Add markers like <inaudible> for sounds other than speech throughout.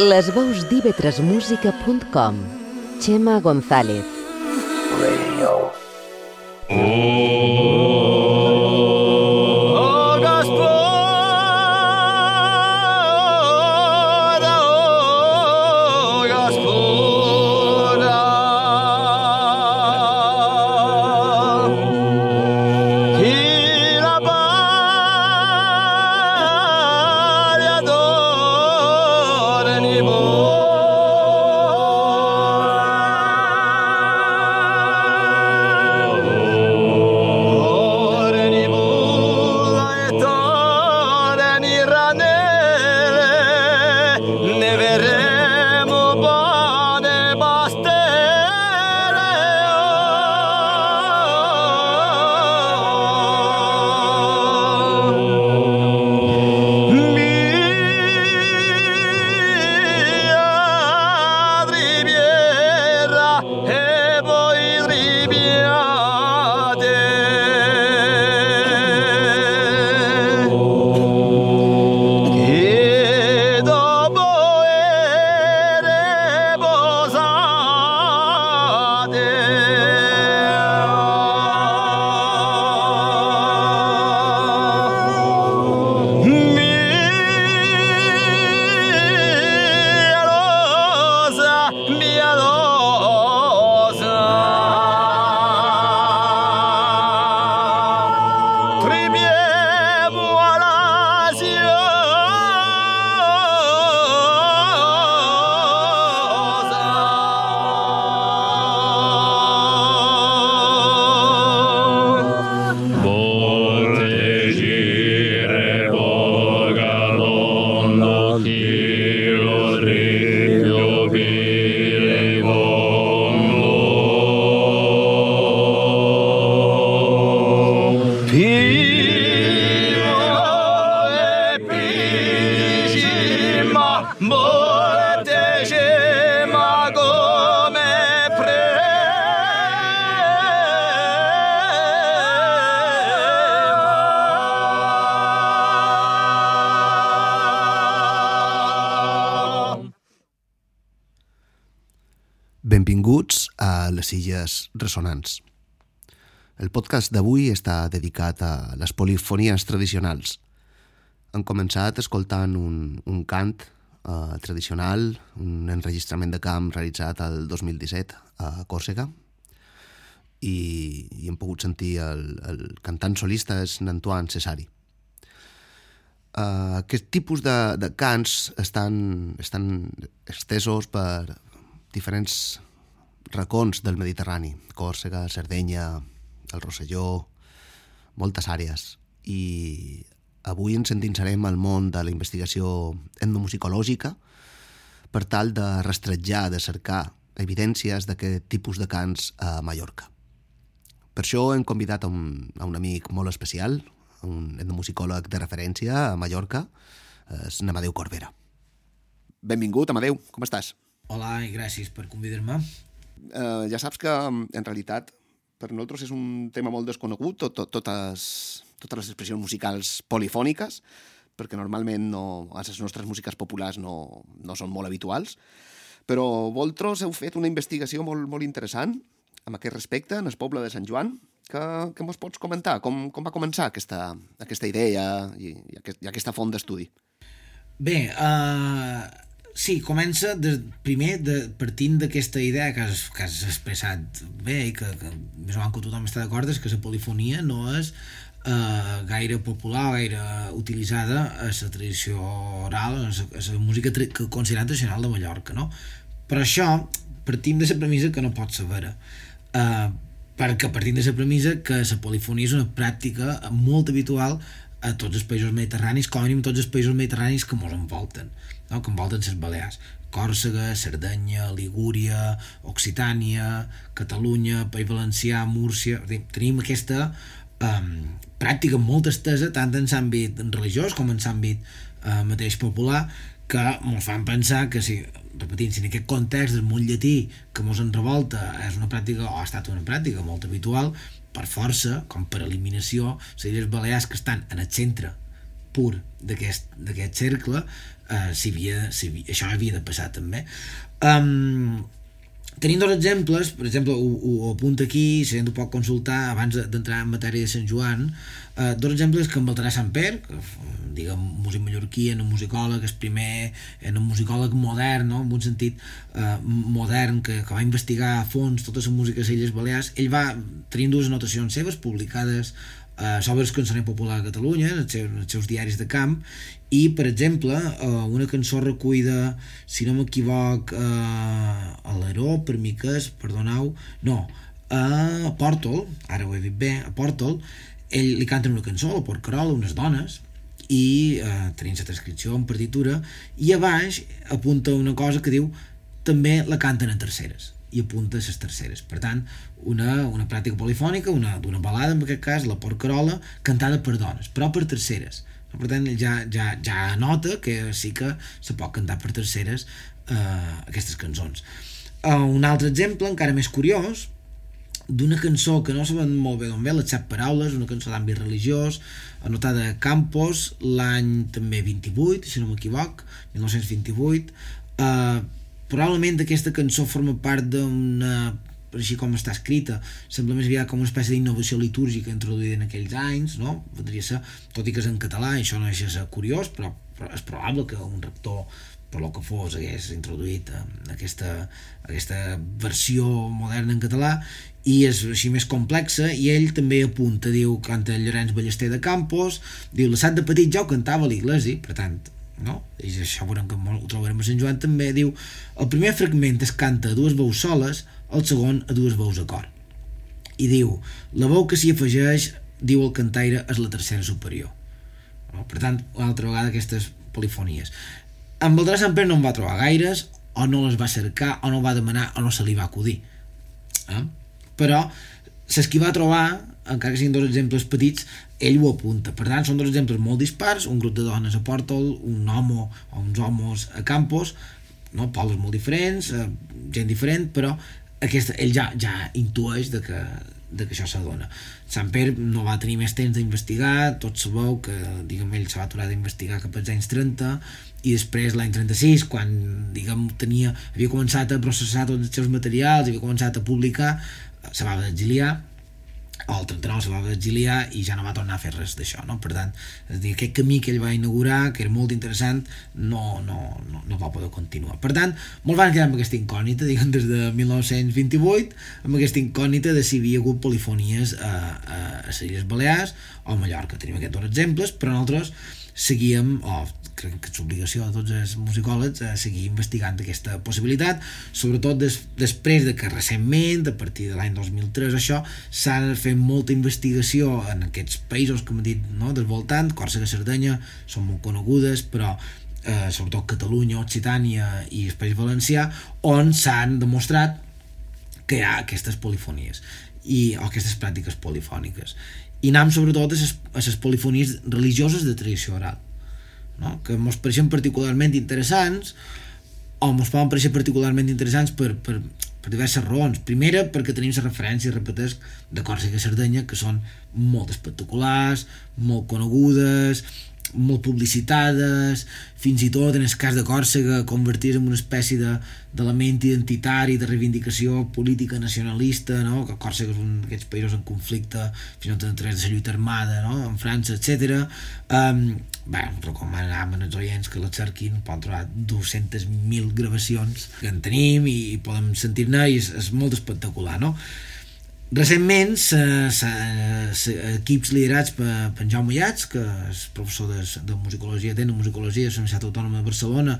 Les veus d'ivetresmusica.com Xema González. Radio. Oh, Ressonants. El podcast d'avui està dedicat a les polifonies tradicionals. Han començat escoltant un, un cant eh, tradicional, un enregistrament de camp realitzat el 2017 a Còrsega, i, i hem pogut sentir el, el cantant solista és Antoine Cesari. Uh, aquest tipus de, de cants estan, estan estesos per diferents racons del Mediterrani, Còrsega, Sardenya, el Rosselló, moltes àrees. I avui ens endinsarem al món de la investigació etnomusicològica per tal de rastrejar, de cercar evidències d'aquest tipus de cants a Mallorca. Per això hem convidat a un, a un amic molt especial, un etnomusicòleg de referència a Mallorca, és Amadeu Corbera. Benvingut, Amadeu, com estàs? Hola i gràcies per convidar-me. Eh, ja saps que, en realitat, per nosaltres és un tema molt desconegut, tot, tot, totes, totes les expressions musicals polifòniques, perquè normalment no, les nostres músiques populars no, no són molt habituals, però vosaltres heu fet una investigació molt, molt interessant amb aquest respecte en el poble de Sant Joan, que, que mos pots comentar? Com, com va començar aquesta, aquesta idea i, i, aquest, i aquesta font d'estudi? Bé, uh, sí, comença de, primer de, partint d'aquesta idea que has, que has expressat bé i que, que més o menys que tothom està d'acord és que la polifonia no és uh, gaire popular, gaire utilitzada a la tradició oral, a la, música que considerada tradicional de Mallorca, no? Per això partim de la premissa que no pot vera. Uh, perquè partim de la premissa que la polifonia és una pràctica molt habitual a tots els països mediterranis, com a mínim tots els països mediterranis que ens envolten, no? que envolten les Balears. Còrsega, Cerdanya, Ligúria, Occitània, Catalunya, País Valencià, Múrcia... Tenim aquesta um, pràctica molt estesa tant en l'àmbit religiós com en l'àmbit uh, mateix popular que ens fan pensar que si, repetint, si en aquest context del món llatí que ens en revolta és una pràctica o ha estat una pràctica molt habitual per força, com per eliminació, les Illes Balears que estan en el centre pur d'aquest cercle eh, si havia, si havia, això havia de passar també. Um, tenim dos exemples, per exemple, ho, ho, apunto aquí, si ho pot consultar abans d'entrar en matèria de Sant Joan, eh, dos exemples que en Baltarà Sant Per, que, diguem, músic mallorquí, en un musicòleg, és primer, en un musicòleg modern, no? en un sentit eh, modern, que, que va investigar a fons tota la música a les Illes Balears, ell va tenir dues anotacions seves publicades eh, sobre el cançoner popular a Catalunya, en els, seus, en els seus diaris de camp, i, per exemple, eh, una cançó recuida, si no m'equivoc, eh, a l'Aró, per mi que és, perdoneu, no, a Portal, ara ho he dit bé, a Portal, ell li canta una cançó, la Porcarola, unes dones, i eh, tenim la transcripció en partitura, i a baix apunta una cosa que diu també la canten en terceres i apunta les terceres. Per tant, una, una pràctica polifònica, una, d'una balada, en aquest cas, la Porcarola, cantada per dones, però per terceres. Per tant, ja, ja, ja nota que sí que se pot cantar per terceres eh, aquestes cançons. Uh, un altre exemple, encara més curiós, d'una cançó que no saben molt bé d'on ve, les set paraules, una cançó d'àmbit religiós, anotada a Campos, l'any també 28, si no m'equivoc, 1928. Uh, probablement aquesta cançó forma part d'una així com està escrita, sembla més aviat com una espècie d'innovació litúrgica introduïda en aquells anys, no? Podria ser, tot i que és en català, això no deixa de ser curiós, però, però és probable que un rector per lo que fos hagués introduït eh, aquesta, aquesta versió moderna en català i és així més complexa i ell també apunta, diu, canta Llorenç Ballester de Campos, diu, l'assat de petit ja ho cantava a l'iglesi, per tant no? i això veurem que ho trobarem a Sant Joan també, diu, el primer fragment es canta a dues veus soles el segon a dues veus a cor. I diu, la veu que s'hi afegeix, diu el cantaire, és la tercera superior. No? Per tant, una altra vegada aquestes polifonies. En Valdrà Sant Pere no en va trobar gaires, o no les va cercar, o no va demanar, o no se li va acudir. Eh? Però, ses qui va trobar, encara que siguin dos exemples petits, ell ho apunta. Per tant, són dos exemples molt dispars, un grup de dones a Portal, un homo o uns homos a Campos, no? pobles molt diferents, eh, gent diferent, però aquesta, ell ja, ja intueix de que, de que això s'adona. Sant Pere no va tenir més temps d'investigar, tot sabeu que diguem, ell se va aturar d'investigar cap als anys 30 i després l'any 36 quan diguem, tenia, havia començat a processar tots els seus materials, havia començat a publicar se va exiliar el 39 se va exiliar i ja no va tornar a fer res d'això, no? Per tant, és dir, aquest camí que ell va inaugurar, que era molt interessant, no, no, no, no va poder continuar. Per tant, molt van quedar amb aquesta incògnita, diguem, des de 1928, amb aquesta incògnita de si hi havia hagut polifonies a, a, a les Illes Balears o a Mallorca. Tenim aquests dos exemples, però nosaltres seguíem, o crec que és obligació de tots els musicòlegs a seguir investigant aquesta possibilitat, sobretot des, després de que recentment, a partir de l'any 2003, això, s'ha fet molta investigació en aquests països, com he dit, no, del voltant, Còrsega, Cerdanya, són molt conegudes, però eh, sobretot Catalunya, Occitània i el País Valencià, on s'han demostrat que hi ha aquestes polifonies i, aquestes pràctiques polifòniques i anem sobretot a les, polifonies religioses de tradició oral no? que ens pareixen particularment interessants o ens poden pareixer particularment interessants per, per, per diverses raons. Primera, perquè tenim les referències, repetesc, de Còrsega i Cerdanya, que són molt espectaculars, molt conegudes, molt publicitades, fins i tot en el cas de Còrsega convertir en una espècie d'element de, identitari, de reivindicació política nacionalista, no? que Còrsega és un d'aquests països en conflicte fins i tot entre de la lluita armada no? en França, etc. Um, bé, recomanem als oients que la cerquin, poden trobar 200.000 gravacions que en tenim i podem sentir-ne i és, és molt espectacular, no? Recentment, equips liderats per, per en Jaume Llats, que és professor de, de musicologia, tenen musicologia a la Universitat Autònoma de Barcelona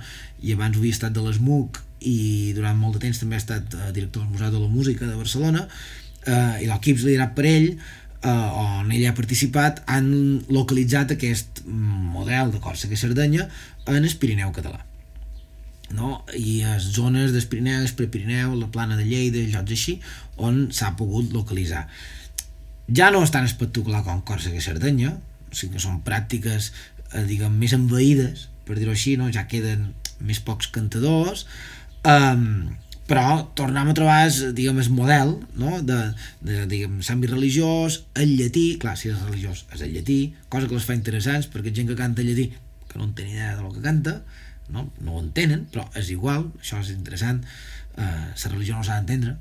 i abans havia estat de l'ESMUC i durant molt de temps també ha estat eh, director del Museu de la Música de Barcelona eh, i l'equip liderat per ell eh, on ell ha participat han localitzat aquest model de Còrsega i Cerdanya en el Pirineu català no? i les zones del Pirineu, Prepirineu, la plana de Lleida, llocs així, on s'ha pogut localitzar. Ja no és tan espectacular com Còrsega i Cerdanya, o sigui que són pràctiques, eh, diguem, més envaïdes, per dir-ho així, no? ja queden més pocs cantadors, um, però tornem a trobar es, diguem, el model no? de, de diguem, l'àmbit religiós el llatí, clar, si és religiós és el llatí, cosa que les fa interessants perquè gent que canta llatí que no en té idea del que canta no, no ho entenen, però és igual això és interessant eh, la religió no s'ha d'entendre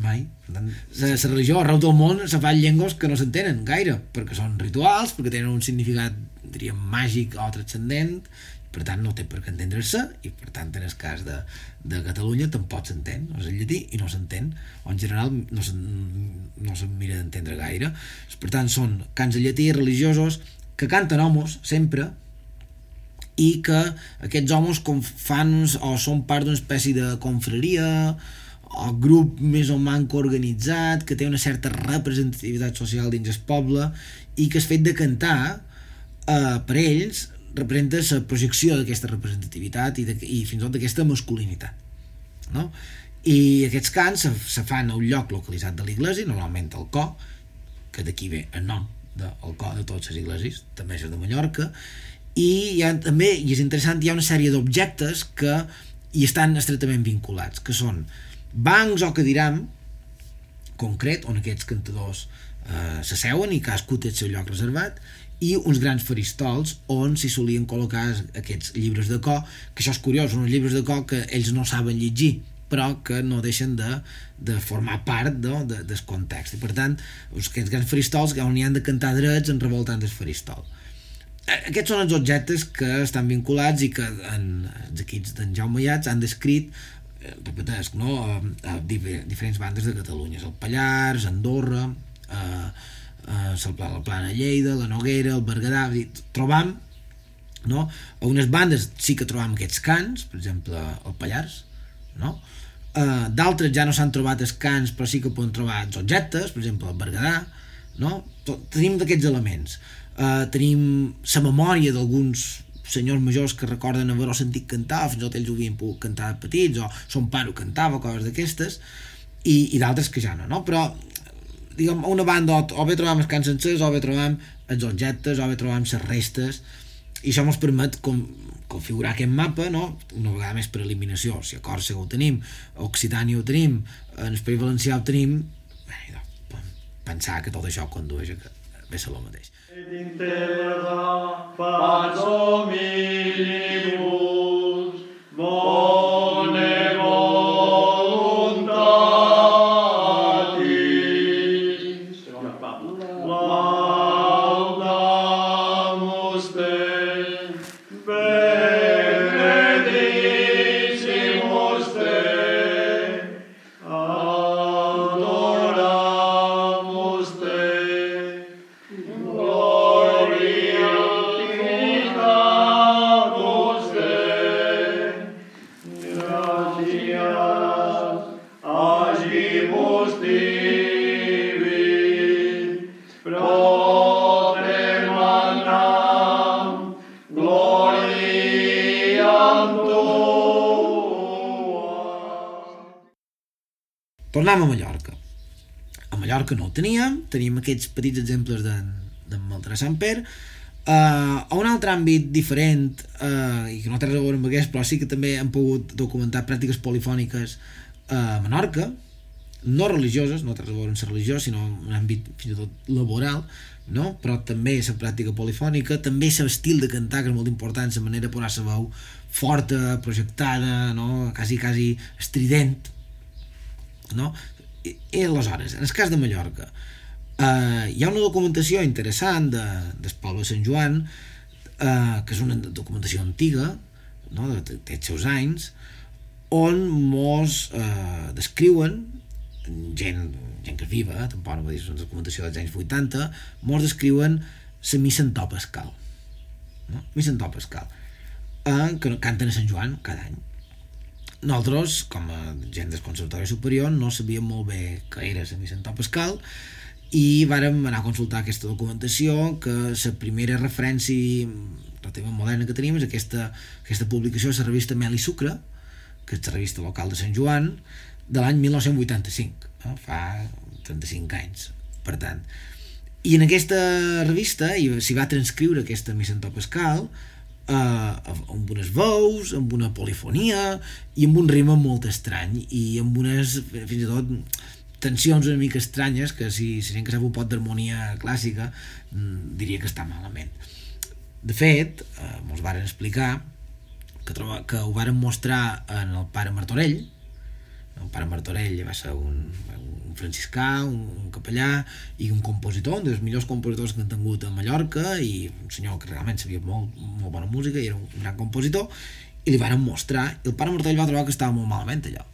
mai. La, la religió arreu del món se fa en llengües que no s'entenen gaire perquè són rituals, perquè tenen un significat diríem màgic o transcendent per tant no té per què entendre-se i per tant en el cas de, de Catalunya tampoc s'entén, no és el llatí i no s'entén. O en general no se, no se mira d'entendre gaire. Per tant són cants de llatí religiosos que canten homos sempre i que aquests homes com fan o són part d'una espècie de confraria o grup més o manco organitzat que té una certa representativitat social dins el poble i que el fet de cantar eh, per ells representa la projecció d'aquesta representativitat i, de, i fins i tot d'aquesta masculinitat no? i aquests cants se, se fan a un lloc localitzat de l'església normalment al cor que d'aquí ve el nom del cor de totes les esglésies també és de Mallorca i hi ha, també, i és interessant, hi ha una sèrie d'objectes que hi estan estretament vinculats, que són bancs o cadiram concret, on aquests cantadors eh, s'asseuen i cadascú té el seu lloc reservat i uns grans faristols on s'hi solien col·locar aquests llibres de cor, que això és curiós, uns llibres de cor que ells no saben llegir, però que no deixen de, de formar part no, de, del context. I per tant, aquests grans faristols on hi han de cantar drets en revoltant del faristol. Aquests són els objectes que estan vinculats i que en, els equips d'en Jaume Iats han descrit eh, repetesc, no? a, a diferents bandes de Catalunya, el Pallars, Andorra, eh, eh, el, Pla, la Plana Lleida, la Noguera, el Berguedà, trobam no? a unes bandes sí que trobam aquests cants, per exemple el Pallars, no? Uh, d'altres ja no s'han trobat els cants però sí que poden trobar objectes per exemple el Berguedà no? Tenim d'aquests elements uh, tenim la memòria d'alguns senyors majors que recorden haver-ho sentit cantar fins i tot ells ho havien pogut cantar de petits o son pare ho cantava, coses d'aquestes i, i d'altres que ja no, no? però diguem, una banda o, o bé trobam els cants sencers o bé trobam els objectes o bé trobam les restes i això ens permet com, configurar aquest mapa no? una vegada més per eliminació si a Còrsega ho tenim, a Occitània ho tenim en el País Valencià ho tenim bé, doncs, pensar que tot això condueix a que ve ser el tornem a Mallorca. A Mallorca no ho teníem. Teníem aquests petits exemples d'en de Maltrà Sant Per. Uh, a un altre àmbit diferent uh, i que no té res a veure amb aquest però sí que també hem pogut documentar pràctiques polifòniques a Menorca. No religioses, no té res a veure amb la religió sinó un àmbit fins i tot laboral no? però també la pràctica polifònica. També l'estil de cantar que és molt important la manera de posar la veu forta, projectada no? quasi, quasi estrident no? I, i aleshores, en el cas de Mallorca eh, hi ha una documentació interessant de, del poble de Sant Joan eh, que és una documentació antiga no? de, de, seus anys on mos eh, descriuen gent, gent que viva, eh, tampoc no és una documentació dels anys 80 mos descriuen la missa en to pascal no? missa en to pascal eh, que canten a Sant Joan cada any nosaltres, com a gent del Conservatori Superior, no sabíem molt bé què era la to pascal i vàrem anar a consultar aquesta documentació que la primera referència relativament moderna que tenim és aquesta, aquesta publicació de la revista Mel i Sucre que és la revista local de Sant Joan de l'any 1985 no? fa 35 anys per tant i en aquesta revista s'hi va transcriure aquesta missa en to pascal eh, amb unes veus, amb una polifonia i amb un ritme molt estrany i amb unes, fins i tot, tensions una mica estranyes que si, si gent que sap un pot d'harmonia clàssica mm, diria que està malament. De fet, eh, mos varen explicar que, troba, que ho varen mostrar en el pare Martorell, el pare Martorell va ser un, un franciscà, un, un capellà i un compositor, un dels millors compositors que han tingut a Mallorca i un senyor que realment sabia molt, molt bona música i era un gran compositor i li van mostrar i el pare Martorell va trobar que estava molt malament allò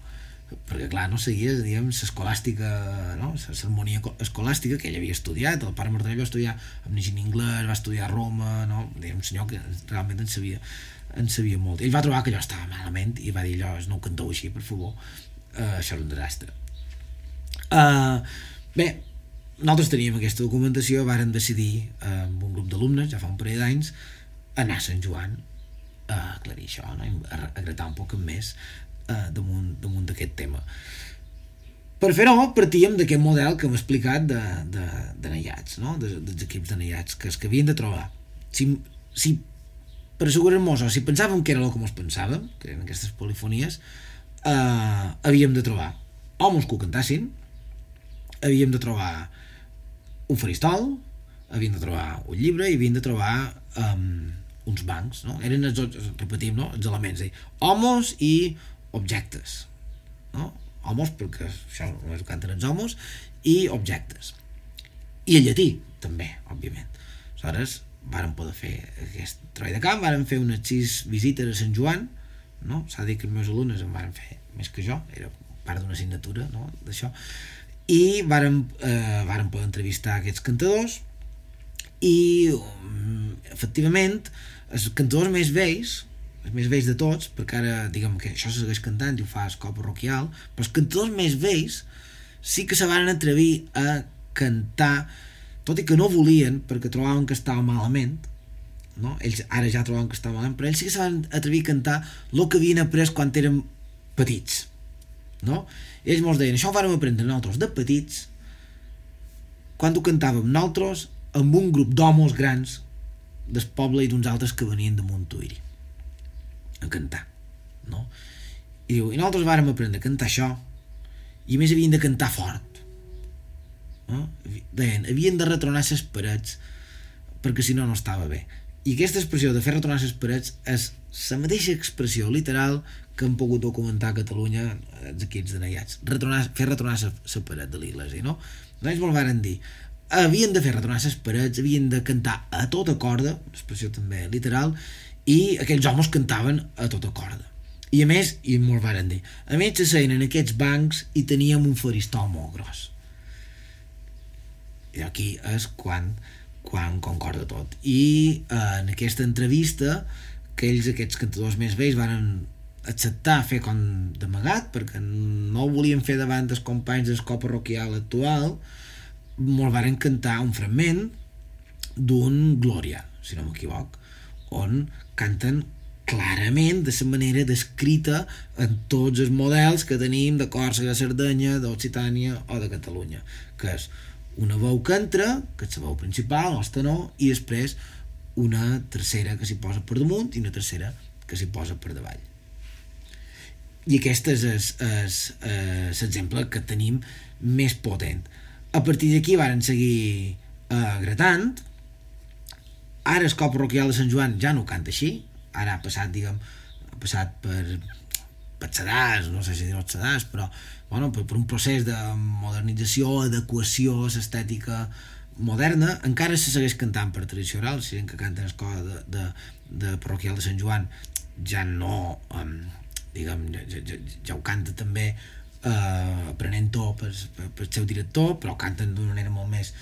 perquè clar, no seguia, diguem, l'escolàstica no? l'harmonia escolàstica que ell havia estudiat, el pare Martorell va estudiar amb Nigin Inglés, va estudiar a Roma no? diguem, un senyor que realment en sabia en sabia molt, ell va trobar que allò estava malament i va dir allò, no ho canteu així, per favor uh, això era un desastre uh, bé nosaltres teníem aquesta documentació varen decidir uh, amb un grup d'alumnes ja fa un parell d'anys anar a Sant Joan a aclarir això no? a, a gratar un poc més eh, damunt, d'aquest tema. Per fer-ho, partíem d'aquest model que hem explicat de, de, de naiats, no? de, dels equips de naiats, que es que havien de trobar. Si, si per assegurar-nos, o si pensàvem que era el que ens pensàvem, que eren aquestes polifonies, eh, havíem de trobar homes que ho cantassin, havíem de trobar un faristol, havíem de trobar un llibre i havíem de trobar um, uns bancs, no? Eren els, repetim, no? els elements, dir, homes i objectes no? homes perquè això només ho canten els homes i objectes i el llatí també, òbviament aleshores varen poder fer aquest treball de camp, varen fer unes sis visites a Sant Joan no? s'ha dit que els meus alumnes en varen fer més que jo, era part d'una assignatura no? d'això i varen, eh, varen poder entrevistar aquests cantadors i um, efectivament els cantadors més vells els més vells de tots, perquè ara diguem que això se segueix cantant i ho fa escop parroquial, però els cantadors més vells sí que se van atrevir a cantar, tot i que no volien, perquè trobaven que estava malament, no? ells ara ja trobaven que estava malament, però ells sí que se van atrevir a cantar el que havien après quan eren petits. No? Ells mos deien, això ho vàrem aprendre nosaltres de petits, quan ho cantàvem nosaltres amb un grup d'homes grans del poble i d'uns altres que venien de Montuïri a cantar no? i diu, i nosaltres vàrem aprendre a cantar això i més havien de cantar fort no? deien, havien de retronar les parets perquè si no no estava bé i aquesta expressió de fer retronar les parets és la mateixa expressió literal que han pogut documentar a Catalunya els equips de naiats. Retronar, fer retronar la paret de l'església no? doncs vol varen dir. Havien de fer retronar les parets havien de cantar a tota corda expressió també literal i aquells homes cantaven a tota corda. I a més, i molt varen dir a més s'asseien en aquests bancs i teníem un faristol molt gros. I aquí és quan quan concorda tot. I eh, en aquesta entrevista que ells, aquests cantadors més vells varen acceptar fer com d'amagat perquè no ho volien fer davant dels companys d'escó parroquial actual molt varen cantar un fragment d'un Glòria, si no m'equivoc on canten clarament de la manera descrita en tots els models que tenim de Còrsega, Cerdanya, d'Occitània o de Catalunya, que és una veu que entra, que és la veu principal, el tenor, i després una tercera que s'hi posa per damunt i una tercera que s'hi posa per davall. I aquest és l'exemple que tenim més potent. A partir d'aquí varen seguir eh, gratant, Ara el cop parroquial de Sant Joan ja no canta així, ara ha passat, diguem, ha passat per, per sedars, no sé si dir-ho sedars, però bueno, per, per un procés de modernització, adequació a l'estètica moderna, encara se segueix cantant per tradició oral, si que canten escola de, de, de parroquial de Sant Joan ja no, um, diguem, ja, ja, ja ho canta també eh, aprenent to per, per, per seu director, però canten d'una manera molt més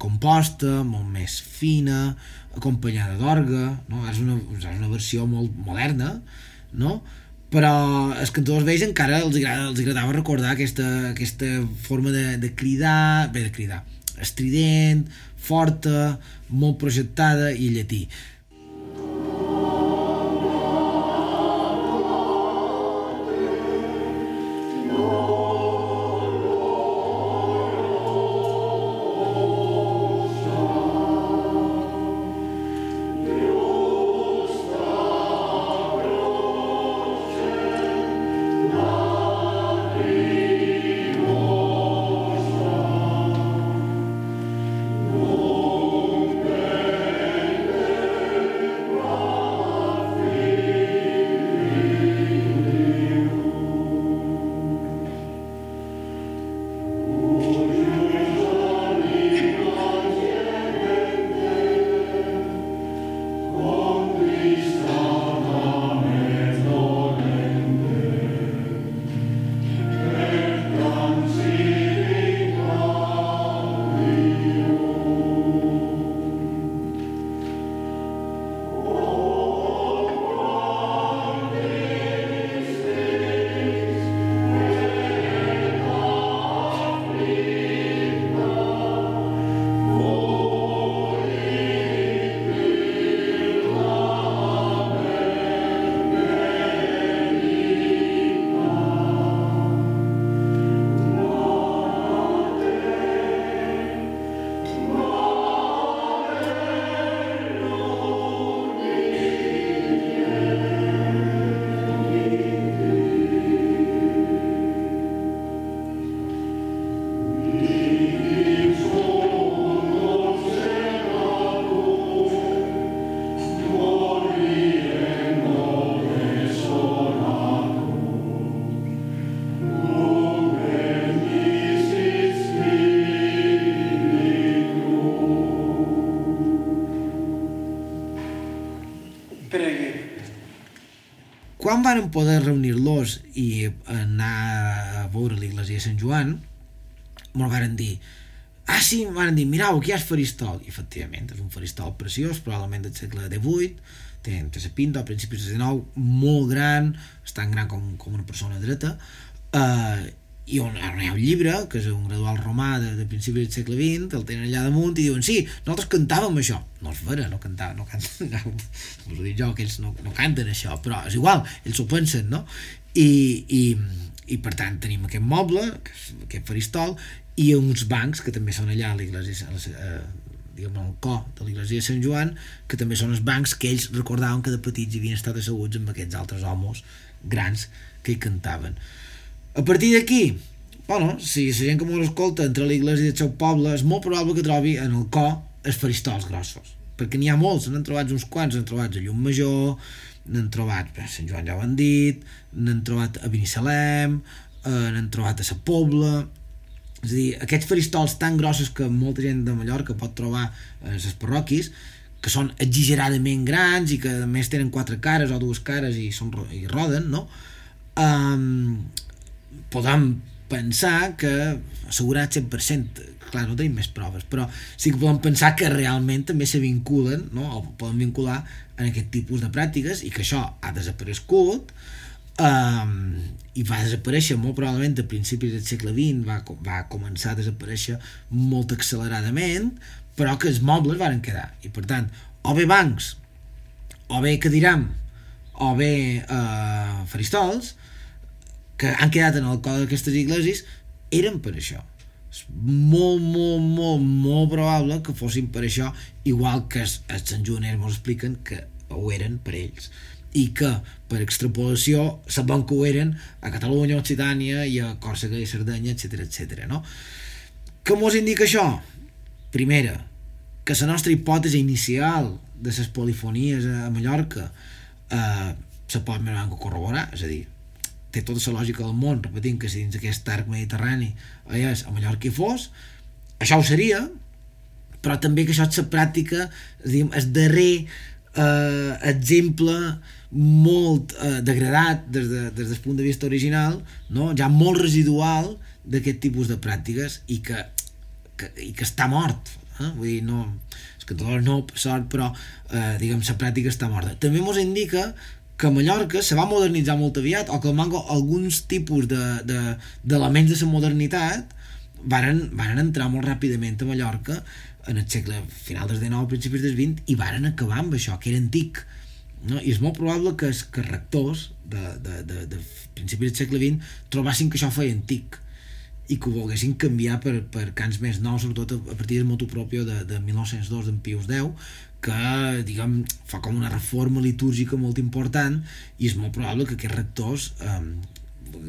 composta, molt més fina, acompanyada d'orga, no? és, una, és una versió molt moderna, no? Però els cantadors vells encara els, agrada, els agradava recordar aquesta, aquesta forma de, de cridar, bé, de cridar, estrident, forta, molt projectada i llatí. Quan varen poder reunir-los i anar a veure l'església de Sant Joan, me'l varen dir ah sí, em van dir, mirau, aquí hi ha faristol i efectivament, és un faristol preciós probablement del segle XVIII té, té la pinta, a principis del XIX molt gran, és tan gran com, com una persona dreta eh, i on, hi ha un llibre que és un gradual romà de, de principis del segle XX el tenen allà damunt i diuen sí, nosaltres cantàvem això no és vera, no cantàvem no canten, <laughs> no, us ho dic jo, que ells no, no canten això però és igual, ells ho pensen no? I, i, i per tant tenim aquest moble aquest faristol i uns bancs que també són allà a l'església eh, diguem el cor de l'església de Sant Joan que també són els bancs que ells recordaven que de petits havien estat asseguts amb aquests altres homes grans que hi cantaven a partir d'aquí, bueno, si la gent que m'ho escolta entre l'església el seu poble, és molt probable que trobi en el cor els faristols grossos, perquè n'hi ha molts, n'han trobat uns quants, n'han trobat a Llum Major, n'han trobat a Sant Joan ja ho han dit, n'han trobat a Binissalem, eh, n'han trobat a la Pobla, és a dir, aquests faristols tan grossos que molta gent de Mallorca pot trobar a les parròquies, que són exageradament grans i que a més tenen quatre cares o dues cares i, són, i roden, no? Um, podem pensar que assegurat 100% clar, no tenim més proves, però sí que podem pensar que realment també se vinculen no? o poden vincular en aquest tipus de pràctiques i que això ha desaparegut um, i va desaparèixer molt probablement a principis del segle XX va, va començar a desaparèixer molt acceleradament però que els mobles varen quedar i per tant, o bé bancs o bé cadiram o bé uh, faristols que han quedat en el cor d'aquestes iglesis eren per això és molt, molt, molt, molt probable que fossin per això igual que els, Sant Joaners ens expliquen que ho eren per ells i que per extrapolació sabem que ho eren a Catalunya, a Occitània i a Còrsega i Sardenya, etc etc. no? Què mos indica això? Primera, que la nostra hipòtesi inicial de les polifonies a Mallorca eh, se pot més o corroborar, és a dir, té tota la lògica del món, repetint que si dins aquest arc mediterrani és a Mallorca hi fos, això ho seria, però també que això és la pràctica, diguem, el darrer eh, exemple molt eh, degradat des, de, des del punt de vista original, no? ja molt residual d'aquest tipus de pràctiques i que, que, i que està mort. Eh? Vull dir, no, és que tot no, per sort, però eh, diguem, la pràctica està morta. També ens indica que Mallorca se va modernitzar molt aviat o que el alguns tipus d'elements de, de, de la modernitat varen, varen entrar molt ràpidament a Mallorca en el segle final del XIX, principis del XX i varen acabar amb això, que era antic no? i és molt probable que els que rectors de, de, de, de principis del segle XX trobassin que això feia antic i que ho volguessin canviar per, per cants més nous, sobretot a, partir del motu propio de, de 1902 d'en Pius X, que diguem, fa com una reforma litúrgica molt important i és molt probable que aquests rectors eh,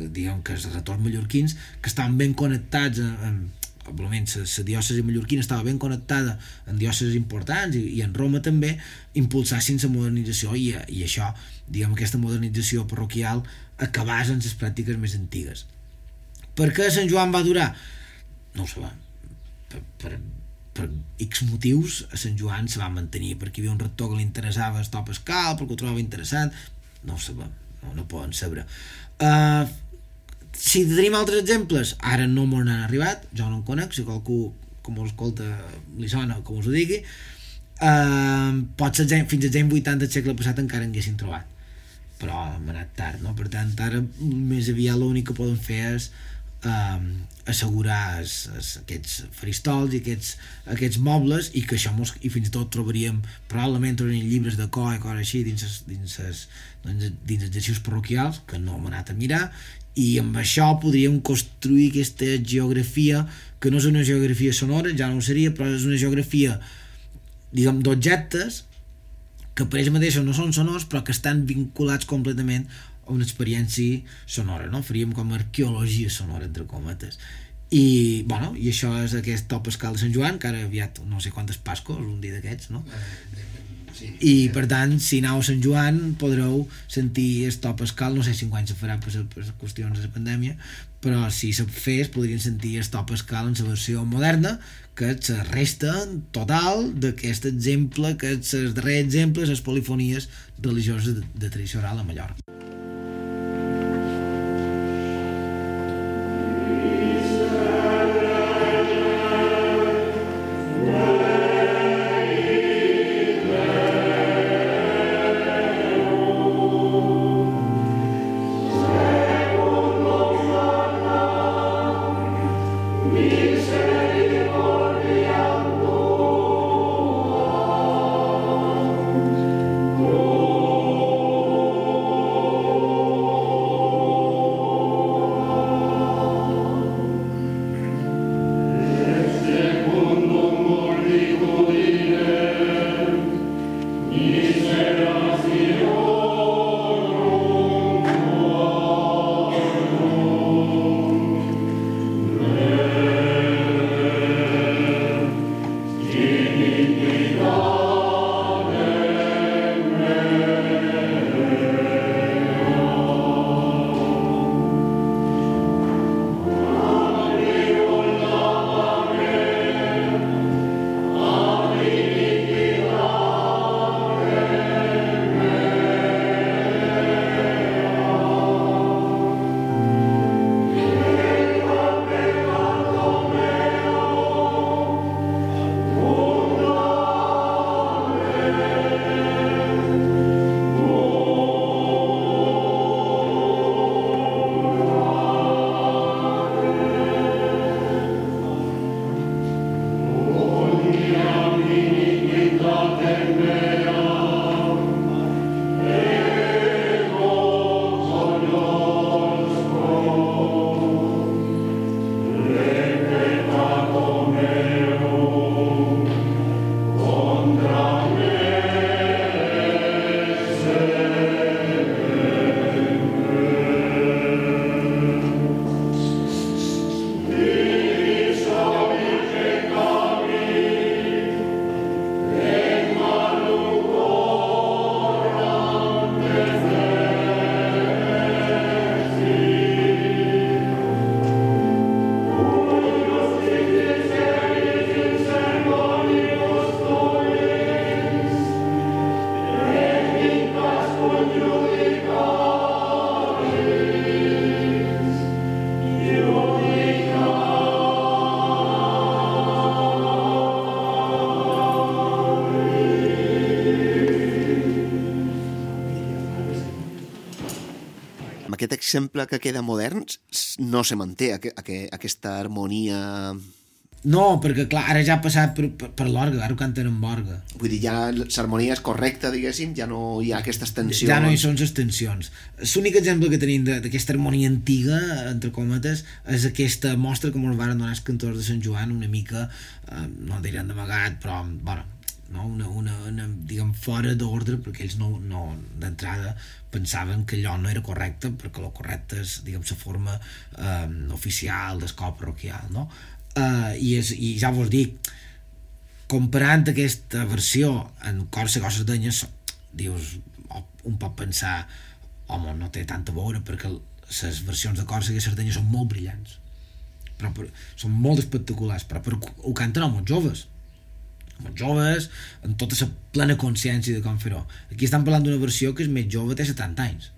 diguem que els rectors mallorquins que estaven ben connectats amb, almenys la diòcesi mallorquina estava ben connectada en diòceses importants i, i en Roma també impulsassin la modernització i, i això, diguem, aquesta modernització parroquial acabàs en les pràctiques més antigues per què Sant Joan va durar? no ho sabem per, per, per X motius a Sant Joan se va mantenir perquè hi havia un rector que li interessava el to pascal perquè ho trobava interessant. No ho sabem, no, no poden saber. Uh, si tenim altres exemples ara no m'ho han arribat jo no en conec, si qualcú com us escolta li sona com us ho digui uh, pot ser fins als anys 80 del segle passat encara en haguessin trobat. Però hem anat tard no? per tant ara més aviat l'únic que poden fer és eh, assegurar es, es, aquests faristols i aquests, aquests mobles i que això mos, i fins i tot trobaríem probablement trobaríem llibres de cor i coses així dins, es, dins, es, dins, dins els arxius parroquials que no hem anat a mirar i amb això podríem construir aquesta geografia que no és una geografia sonora, ja no ho seria, però és una geografia diguem d'objectes que per ells mateixos no són sonors però que estan vinculats completament una experiència sonora, no? Faríem com arqueologia sonora, entre cometes. I, bueno, i això és aquest top escal de Sant Joan, que ara aviat no sé quantes Pascos, un dia d'aquests, no? Sí, I per tant, si aneu a Sant Joan podreu sentir el top escal, no sé si enguany se farà per, per qüestions de pandèmia, però si se fes podrien sentir el top escal en la versió moderna, que la resta total d'aquest exemple, que és el darrer exemple, les polifonies religioses de, de tradició oral a Mallorca. Aquest exemple que queda modern no se manté aqu aqu aquesta harmonia... No, perquè clar, ara ja ha passat per, per, per l'orga, ara ho canten amb orga. Vull dir, ja l'harmonia és correcta, diguéssim, ja no hi ha aquestes tensions. Ja no hi són les tensions. L'únic exemple que tenim d'aquesta harmonia antiga, entre cometes, és aquesta mostra que ens van donar els cantors de Sant Joan, una mica, eh, no diríem d'amagat, però, bueno, no? una, una, una, diguem, fora d'ordre, perquè ells no, no d'entrada pensaven que allò no era correcte, perquè el correcte és, diguem, la forma eh, oficial d'escola parroquial, no? Eh, i, és, I ja vos dic, comparant aquesta versió en Còrsega o Sardenya so- dius, un pot pensar home, no té tanta a veure perquè les versions de Còrsega i Sardenya són molt brillants però, però són molt espectaculars però, però ho canten homes joves homes joves amb tota la plena consciència de com fer-ho aquí estan parlant d'una versió que és més jove té 70 anys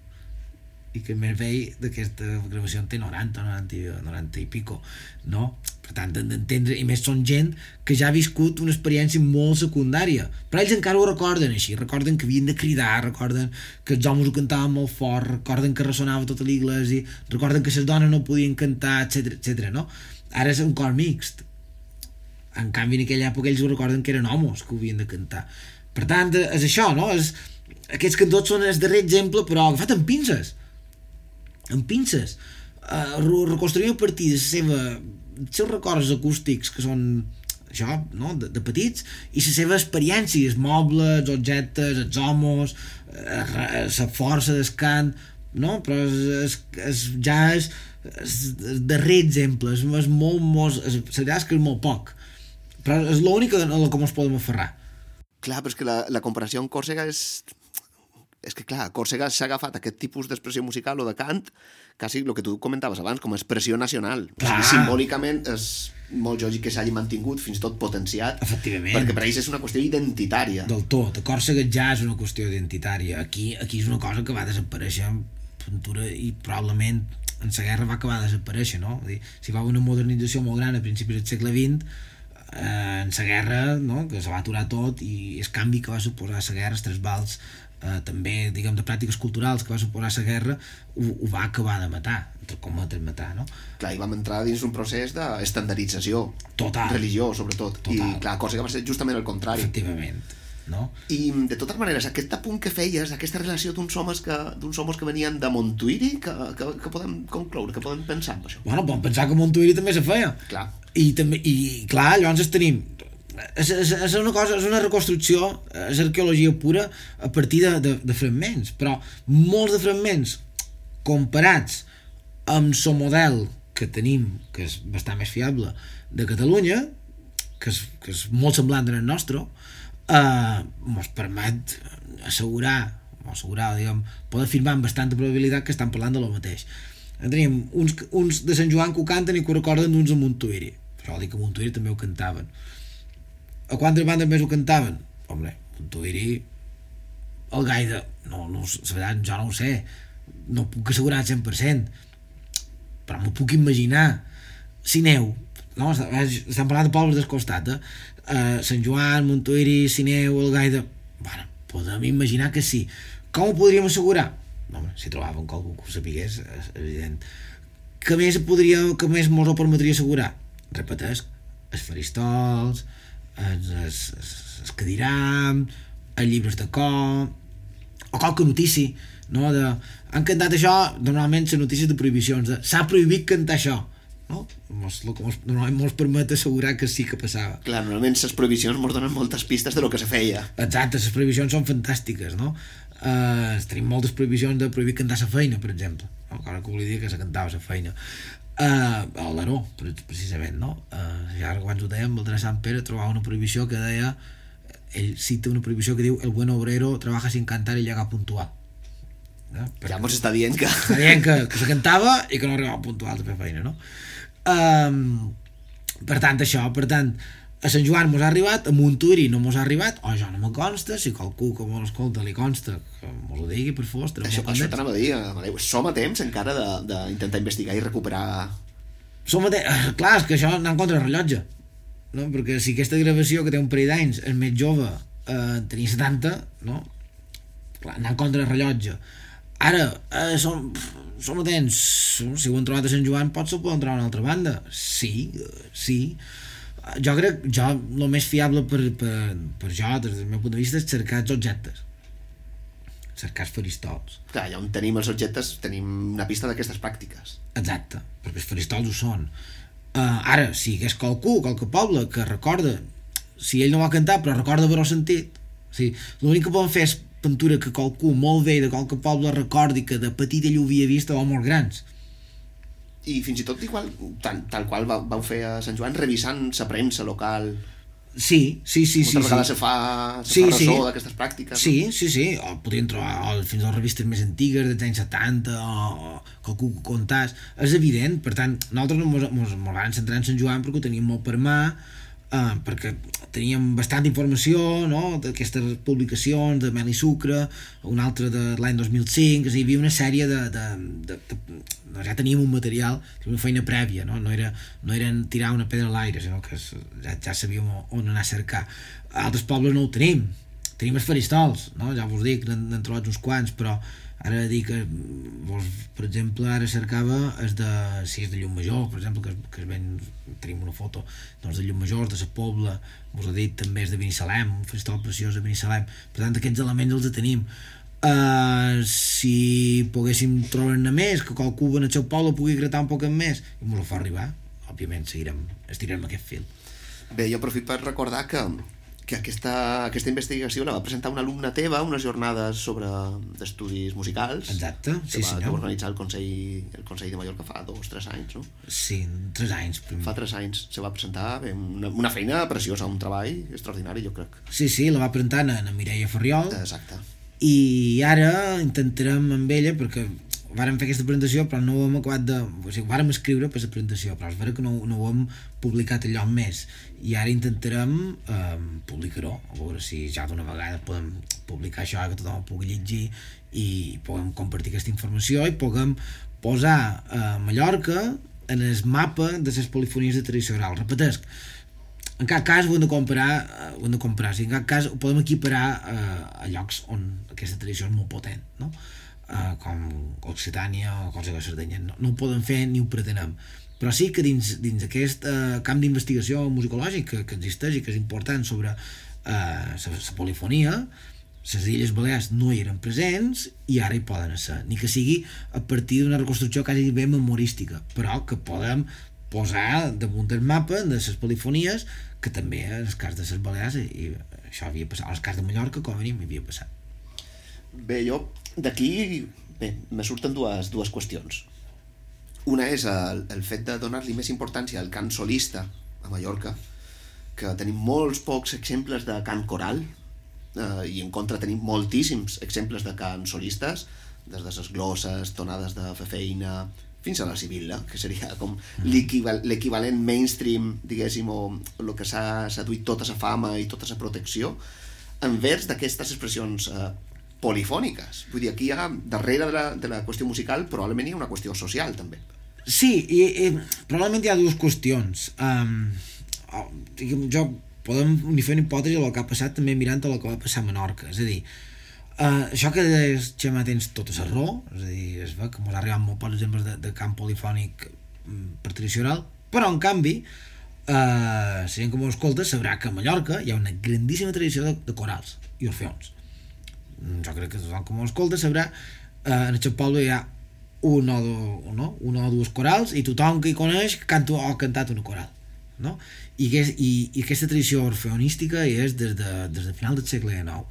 i que més vell d'aquesta gravació en té 90, 90, i- 90 i pico no? per tant han d'entendre i més són gent que ja ha viscut una experiència molt secundària però ells encara ho recorden així recorden que havien de cridar, recorden que els homes ho cantaven molt fort, recorden que ressonava tota l'església, recorden que les dones no podien cantar, etc etc. no? ara és un cor mixt en canvi en aquella època ells ho recorden que eren homes que ho havien de cantar per tant és això no? és, aquests cantors són el darrer exemple però agafat amb pinces amb pinces uh, reconstruïm a partir de la seva dels seus records acústics que són això, no? de, de petits i les seves experiències, mobles, objectes, els homes, eh, la força del cant, no? però és, és, és, ja és, és el darrer exemple, és, és molt, molt, és, la és que és molt poc, però és l'única en la que ens podem aferrar. Clar, però és que la, la comparació amb Còrsega és... És que, clar, Còrsega s'ha agafat aquest tipus d'expressió musical o de cant, quasi el que tu comentaves abans, com a expressió nacional. O sigui, simbòlicament és molt lògic que s'hagi mantingut, fins tot potenciat, Efectivament. perquè per ells és una qüestió identitària. Del tot. A Còrsega ja és una qüestió identitària. Aquí, aquí és una cosa que va desaparèixer en pintura i probablement en la guerra va acabar de desaparèixer, no? Vull dir, si va haver una modernització molt gran a principis del segle XX, eh, en la guerra, no? que se va aturar tot i el canvi que va suposar la guerra, els tres vals, eh, també, diguem, de pràctiques culturals que va suposar la guerra, ho, ho va acabar de matar, entre cometes matar, no? Clar, i vam entrar dins un procés d'estandardització. Total. Religió, sobretot. Total. I, clar, Còrsega va ser justament el contrari. Efectivament, no? I, de totes maneres, aquest apunt que feies, aquesta relació d'uns homes que, d'uns homes que venien de Montuïri, que, que, que podem concloure, que podem pensar en això? Bueno, podem pensar que Montuïri també se feia. Clar. I, també, i clar, llavors es tenim és, és, és una cosa, és una reconstrucció és arqueologia pura a partir de, de, de fragments però molts de fragments comparats amb el model que tenim, que és bastant més fiable de Catalunya que és, que és molt semblant al nostre eh, ens permet assegurar o assegurar, diguem, poder afirmar amb bastanta probabilitat que estan parlant de lo mateix tenim uns, uns de Sant Joan que ho canten i que ho recorden d'uns de Montuïri però dir que a Montuïri també ho cantaven a quantes bandes més ho cantaven? Home, Montuïri el Gaida no, no, veritat, jo no ho sé no ho puc assegurar al 100% però m'ho puc imaginar Sineu no, estem parlant de pobles del costat eh? Uh, Sant Joan, Montuïri, Sineu el Gaida bueno, podem imaginar que sí com ho podríem assegurar? No, home, si trobàvem qualcú que ho sapigués és evident que més podria, que més mos ho permetria assegurar? repeteix, els faristols els, els, els cadiram els llibres de cor o qualque notícia no? de, han cantat això normalment les notícies de prohibicions de s'ha prohibit cantar això no? Mos, lo que mos, normalment mos permet assegurar que sí que passava Clar, normalment les prohibicions ens donen moltes pistes de lo que se feia. Exacte, les prohibicions són fantàstiques, no? Uh, tenim moltes prohibicions de prohibir cantar la feina, per exemple. No? Encara que volia dir que se cantava la feina. Uh, a l'Aró, pre- precisament, no? Uh, ja quan ho dèiem, el de Sant Pere trobava una prohibició que deia ell cita una prohibició que diu el buen obrero trabaja sin cantar y llega puntual. No? Ja mos està dient que... Està dient que, que se cantava i que no arribava puntual a fer feina, no? Um, per tant, això, per tant, a Sant Joan mos ha arribat, a Montuïri no mos ha arribat, o jo no me consta, si qualcú que mos escolta li consta, que mos ho digui, per favor, estarem Això, això t'anava a dir, Amadeu. Som a temps encara de- d'intentar investigar i recuperar... Som a te... eh, Clar, és que això anar en contra del rellotge. No? Perquè si aquesta gravació que té un parell d'anys és més jove, eh, tenia 70, no? Clar, anar en contra del rellotge. Ara, eh, som, som atents, si ho han trobat a Sant Joan, potser ho poden trobar a una altra banda. Sí, eh, sí. Jo crec, jo, el més fiable per, per, per jo, des del meu punt de vista, és cercar els objectes. Cercar els faristols. Clar, allà on tenim els objectes tenim una pista d'aquestes pràctiques. Exacte, perquè els faristols ho són. Uh, ara, si hi hagués qualcú, qualque poble, que recorda, si ell no va cantar, però recorda haver-ho sentit, o sigui, l'únic que poden fer és pintura que qualcú molt vell de qualque poble recordi que de petit ell ho havia vist o molt grans. I fins i tot igual, tant, tal qual va, vau fer a Sant Joan, revisant la premsa local. Sí, sí, sí, sí. Moltes vegades sí. se fa, se Sí, fa sí. ressò d'aquestes pràctiques. Sí, sí, sí, o podrien trobar o fins a les revistes més antigues dels anys 70 o, o qualcú que contàs és evident, per tant, nosaltres no mos, mos, mos vam centrar en Sant Joan perquè ho teníem molt per mà eh, perquè teníem bastant informació no? d'aquestes publicacions de Mel i Sucre una altra de l'any 2005 és a dir, hi havia una sèrie de, de, de, de, de ja teníem un material teníem una feina prèvia no, no, era, no era tirar una pedra a l'aire sinó que ja, ja sabíem on anar a cercar a altres pobles no ho tenim tenim els faristols, no? ja vos dic, n'han trobat uns quants, però ara dic que vos, per exemple, ara cercava és de, si és de Llum Major, per exemple, que, que es ven, tenim una foto doncs de Llum Major, de la Pobla, vos he dit també és de Binissalem, un faristol preciós de Binissalem, per tant aquests elements els tenim. Uh, si poguéssim trobar-ne més, que qualcú en el seu poble pugui gratar un poc més, i ens ho fa arribar, òbviament seguirem, estirem aquest fil. Bé, jo aprofito per recordar que, que aquesta, aquesta investigació la va presentar una alumna teva, unes jornades sobre d'estudis musicals. Exacte, que sí va, senyor. Que va organitzar el Consell, el Consell de Mallorca fa dos, tres anys, no? Sí, tres anys. Fa tres anys se va presentar bé, una, una feina preciosa, un treball extraordinari, jo crec. Sí, sí, la va presentar en, en Mireia Ferriol Exacte. i ara intentarem amb ella perquè vàrem fer aquesta presentació però no ho hem acabat de... O sigui, ho vàrem escriure per la presentació però és vera que no, no ho hem publicat allò més i ara intentarem eh, publicar-ho a veure si ja d'una vegada podem publicar això que tothom ho pugui llegir i puguem compartir aquesta informació i puguem posar a Mallorca en el mapa de les polifonies de tradició oral. Repetesc, en cap cas ho hem de comparar, eh, ho hem de comparar, o sigui, en cap cas ho podem equiparar eh, a llocs on aquesta tradició és molt potent, no? Eh, com Occitània o cosa de Sardenya, no, no ho podem fer ni ho pretenem. Però sí que dins, dins aquest eh, camp d'investigació musicològic que, que existeix i que és important sobre eh, la polifonia les Illes Balears no hi eren presents i ara hi poden ser, ni que sigui a partir d'una reconstrucció quasi bé memorística però que podem posar damunt del mapa de les polifonies que també en el cas de les Balears i això havia passat, en el cas de Mallorca com a mínim havia passat Bé, jo d'aquí me surten dues, dues qüestions. Una és el, el fet de donar-li més importància al cant solista a Mallorca, que tenim molts pocs exemples de cant coral, eh, i en contra tenim moltíssims exemples de cant solistes, des de les glosses, tonades de fer feina, fins a la sibilla, que seria com l'equival- l'equivalent mainstream, diguéssim, o el que s'ha s'ha duit tota la fama i tota la protecció, envers d'aquestes expressions eh, polifòniques. Vull dir, aquí hi ha, darrere de la, de la qüestió musical, probablement hi ha una qüestió social, també. Sí, i, i probablement hi ha dues qüestions. Um, jo podem ni fer una hipòtesi del que ha passat també mirant el que va passar a Menorca. És a dir, uh, això que deies, Xema, tens tota la raó, és a dir, es veu que ens arribat molt pocs exemples de, de camp polifònic mm, per tradició oral, però en canvi, uh, la gent que m'ho escolta sabrà que a Mallorca hi ha una grandíssima tradició de, de corals i orfeons. Mm, jo crec que tothom que m'ho escolta sabrà eh, en aquest poble hi ha un o, do, no? una o dues corals i tothom que hi coneix canta o ha cantat una coral no? I, que és, i, i aquesta tradició orfeonística és des de, des de final del segle XIX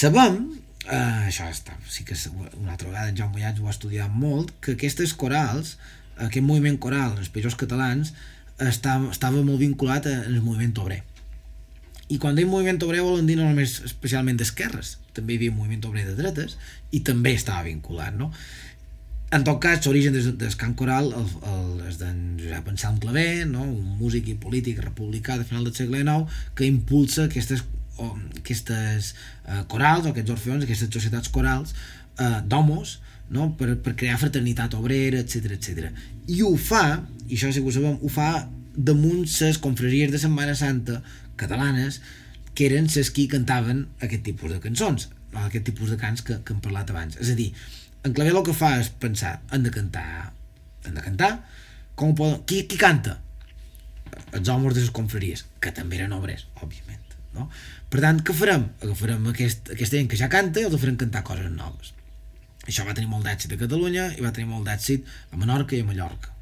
sabem eh, això està, sí que una altra vegada en Jaume Mollats ho ha estudiat molt que aquestes corals, aquest moviment coral en els països catalans estava, estava molt vinculat al moviment obrer i quan deim moviment obrer volen dir no només especialment d'esquerres, també hi havia moviment obrer de dretes i també estava vinculat, no? En tot cas, l'origen del, del cant coral el, el, és d'en Josep Anselm Clavé, no? un músic i polític republicà de final del segle XIX que impulsa aquestes, o, aquestes eh, corals o aquests orfeons, aquestes societats corals eh, d'homos no? per, per crear fraternitat obrera, etc etc. I ho fa, i això que ho sabem, ho fa damunt les confraries de Setmana Santa catalanes que eren les qui cantaven aquest tipus de cançons aquest tipus de cants que, que hem parlat abans és a dir, en clavel el que fa és pensar han de cantar, han de cantar com poden, qui, qui canta? els homes de les confraries que també eren obres, òbviament no? per tant, què farem? agafarem aquest, aquesta gent que ja canta i els farem cantar coses noves això va tenir molt d'èxit a Catalunya i va tenir molt d'èxit a Menorca i a Mallorca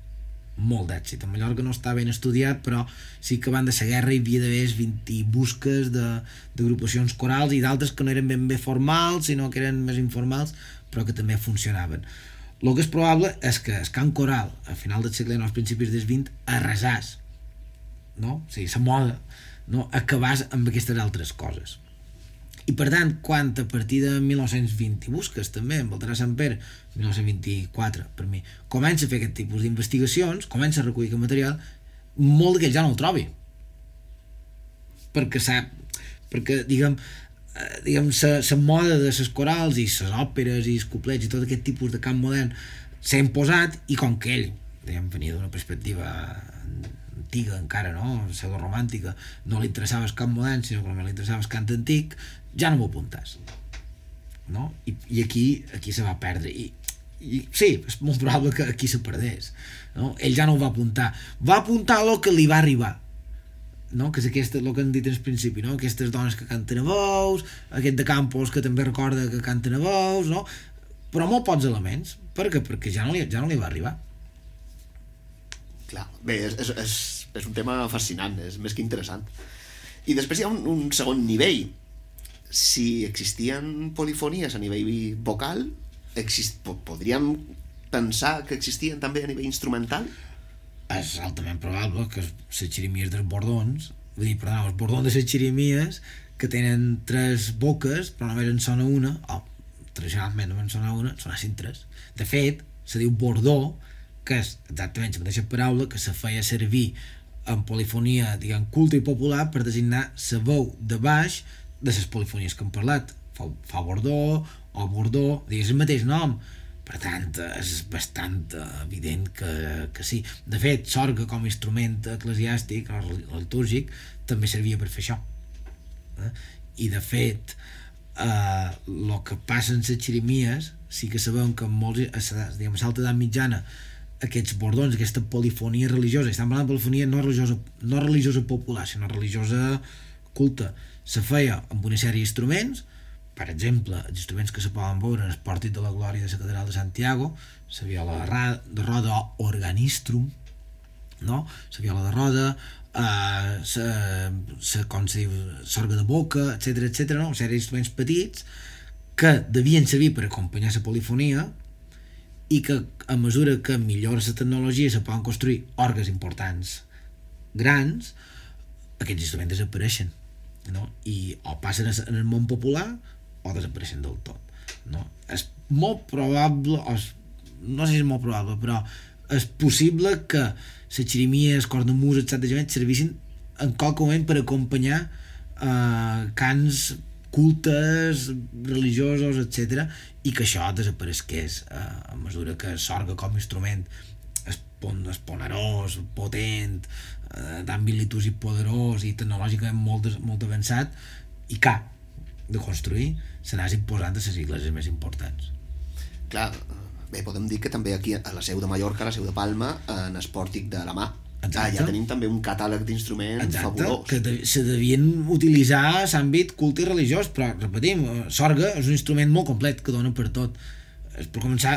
molt d'èxit. A Mallorca no està ben estudiat, però sí que van de la guerra hi havia d'haver 20 busques d'agrupacions corals i d'altres que no eren ben bé formals, sinó que eren més informals, però que també funcionaven. El que és probable és que el cant coral, a final del segle XIX, principis dels 20, arrasàs, no? O sigui, la moda, no? acabàs amb aquestes altres coses. I per tant, quan a partir de 1920 busques també, en Baltarà Sant Pere, 1924 per mi, comença a fer aquest tipus d'investigacions, comença a recollir aquest material, molt d'aquell ja no el trobi. Perquè sap, perquè, diguem, eh, diguem, la moda de les corals i les òperes i els couplets i tot aquest tipus de camp modern s'ha imposat i com que ell diguem, venia d'una perspectiva antiga encara, no? pseudo romàntica, no li interessava el camp modern, sinó que només li interessava el cant antic, ja no m'ho apuntes no? I, i aquí, aquí se va perdre i, i sí, és molt probable que aquí se perdés no? ell ja no ho va apuntar va apuntar el que li va arribar no? que és aquesta, el que hem dit al principi no? aquestes dones que canten a veus aquest de Campos que també recorda que canten a veus no? però molt pocs elements per què? perquè ja no, li, ja no li va arribar Clar, bé, és, és, és, és un tema fascinant, és més que interessant. I després hi ha un, un segon nivell, si existien polifonies a nivell vocal, exist podríem pensar que existien també a nivell instrumental? És altament probable que les xirimies dels bordons, vull dir, perdó, els bordons de les xirimies que tenen tres boques però només en sona una, o tradicionalment només en sona una, sonessin tres. De fet, se diu bordó, que és exactament la mateixa paraula que se feia servir en polifonia, diguem, culta i popular per designar la veu de baix de les polifonies que hem parlat fa, fa Bordó o Bordó digues el mateix nom per tant és bastant evident que, que sí de fet Sorga com a instrument eclesiàstic o litúrgic també servia per fer això eh? i de fet eh, que passa en les xirimies sí que sabem que en molts, a l'alta edat mitjana aquests bordons, aquesta polifonia religiosa, estan parlant de polifonia no religiosa, no religiosa popular, sinó religiosa culta, se feia amb una sèrie d'instruments, per exemple, els instruments que se poden veure en el pòrtic de la glòria de la catedral de Santiago, la viola de roda organistrum, no? la viola de roda, eh, la, com se diu, sorga de boca, etc etc. no? una sèrie d'instruments petits que devien servir per acompanyar la polifonia i que a mesura que millora la tecnologia se poden construir orgues importants grans, aquests instruments desapareixen no? i o passen en el món popular o desapareixen del tot no? és molt probable o és, no sé si és molt probable però és possible que les xirimies, cornamuses, etc. servissin en qualque moment per acompanyar eh, cants cultes, religiosos, etc. i que això desaparegués eh, a mesura que s'orga com a instrument es ponerós, potent, eh, d'àmbit litúrgic poderós i tecnològicament molt, molt avançat i cap de construir s'anàs imposant a les igleses més importants clar, bé, podem dir que també aquí a la seu de Mallorca, a la seu de Palma en Espòrtic de la mà Exacte. Ah, ja tenim també un catàleg d'instruments fabulós. que de, se devien utilitzar a l'àmbit culte i religiós, però repetim, sorga és un instrument molt complet que dona per tot. Per començar,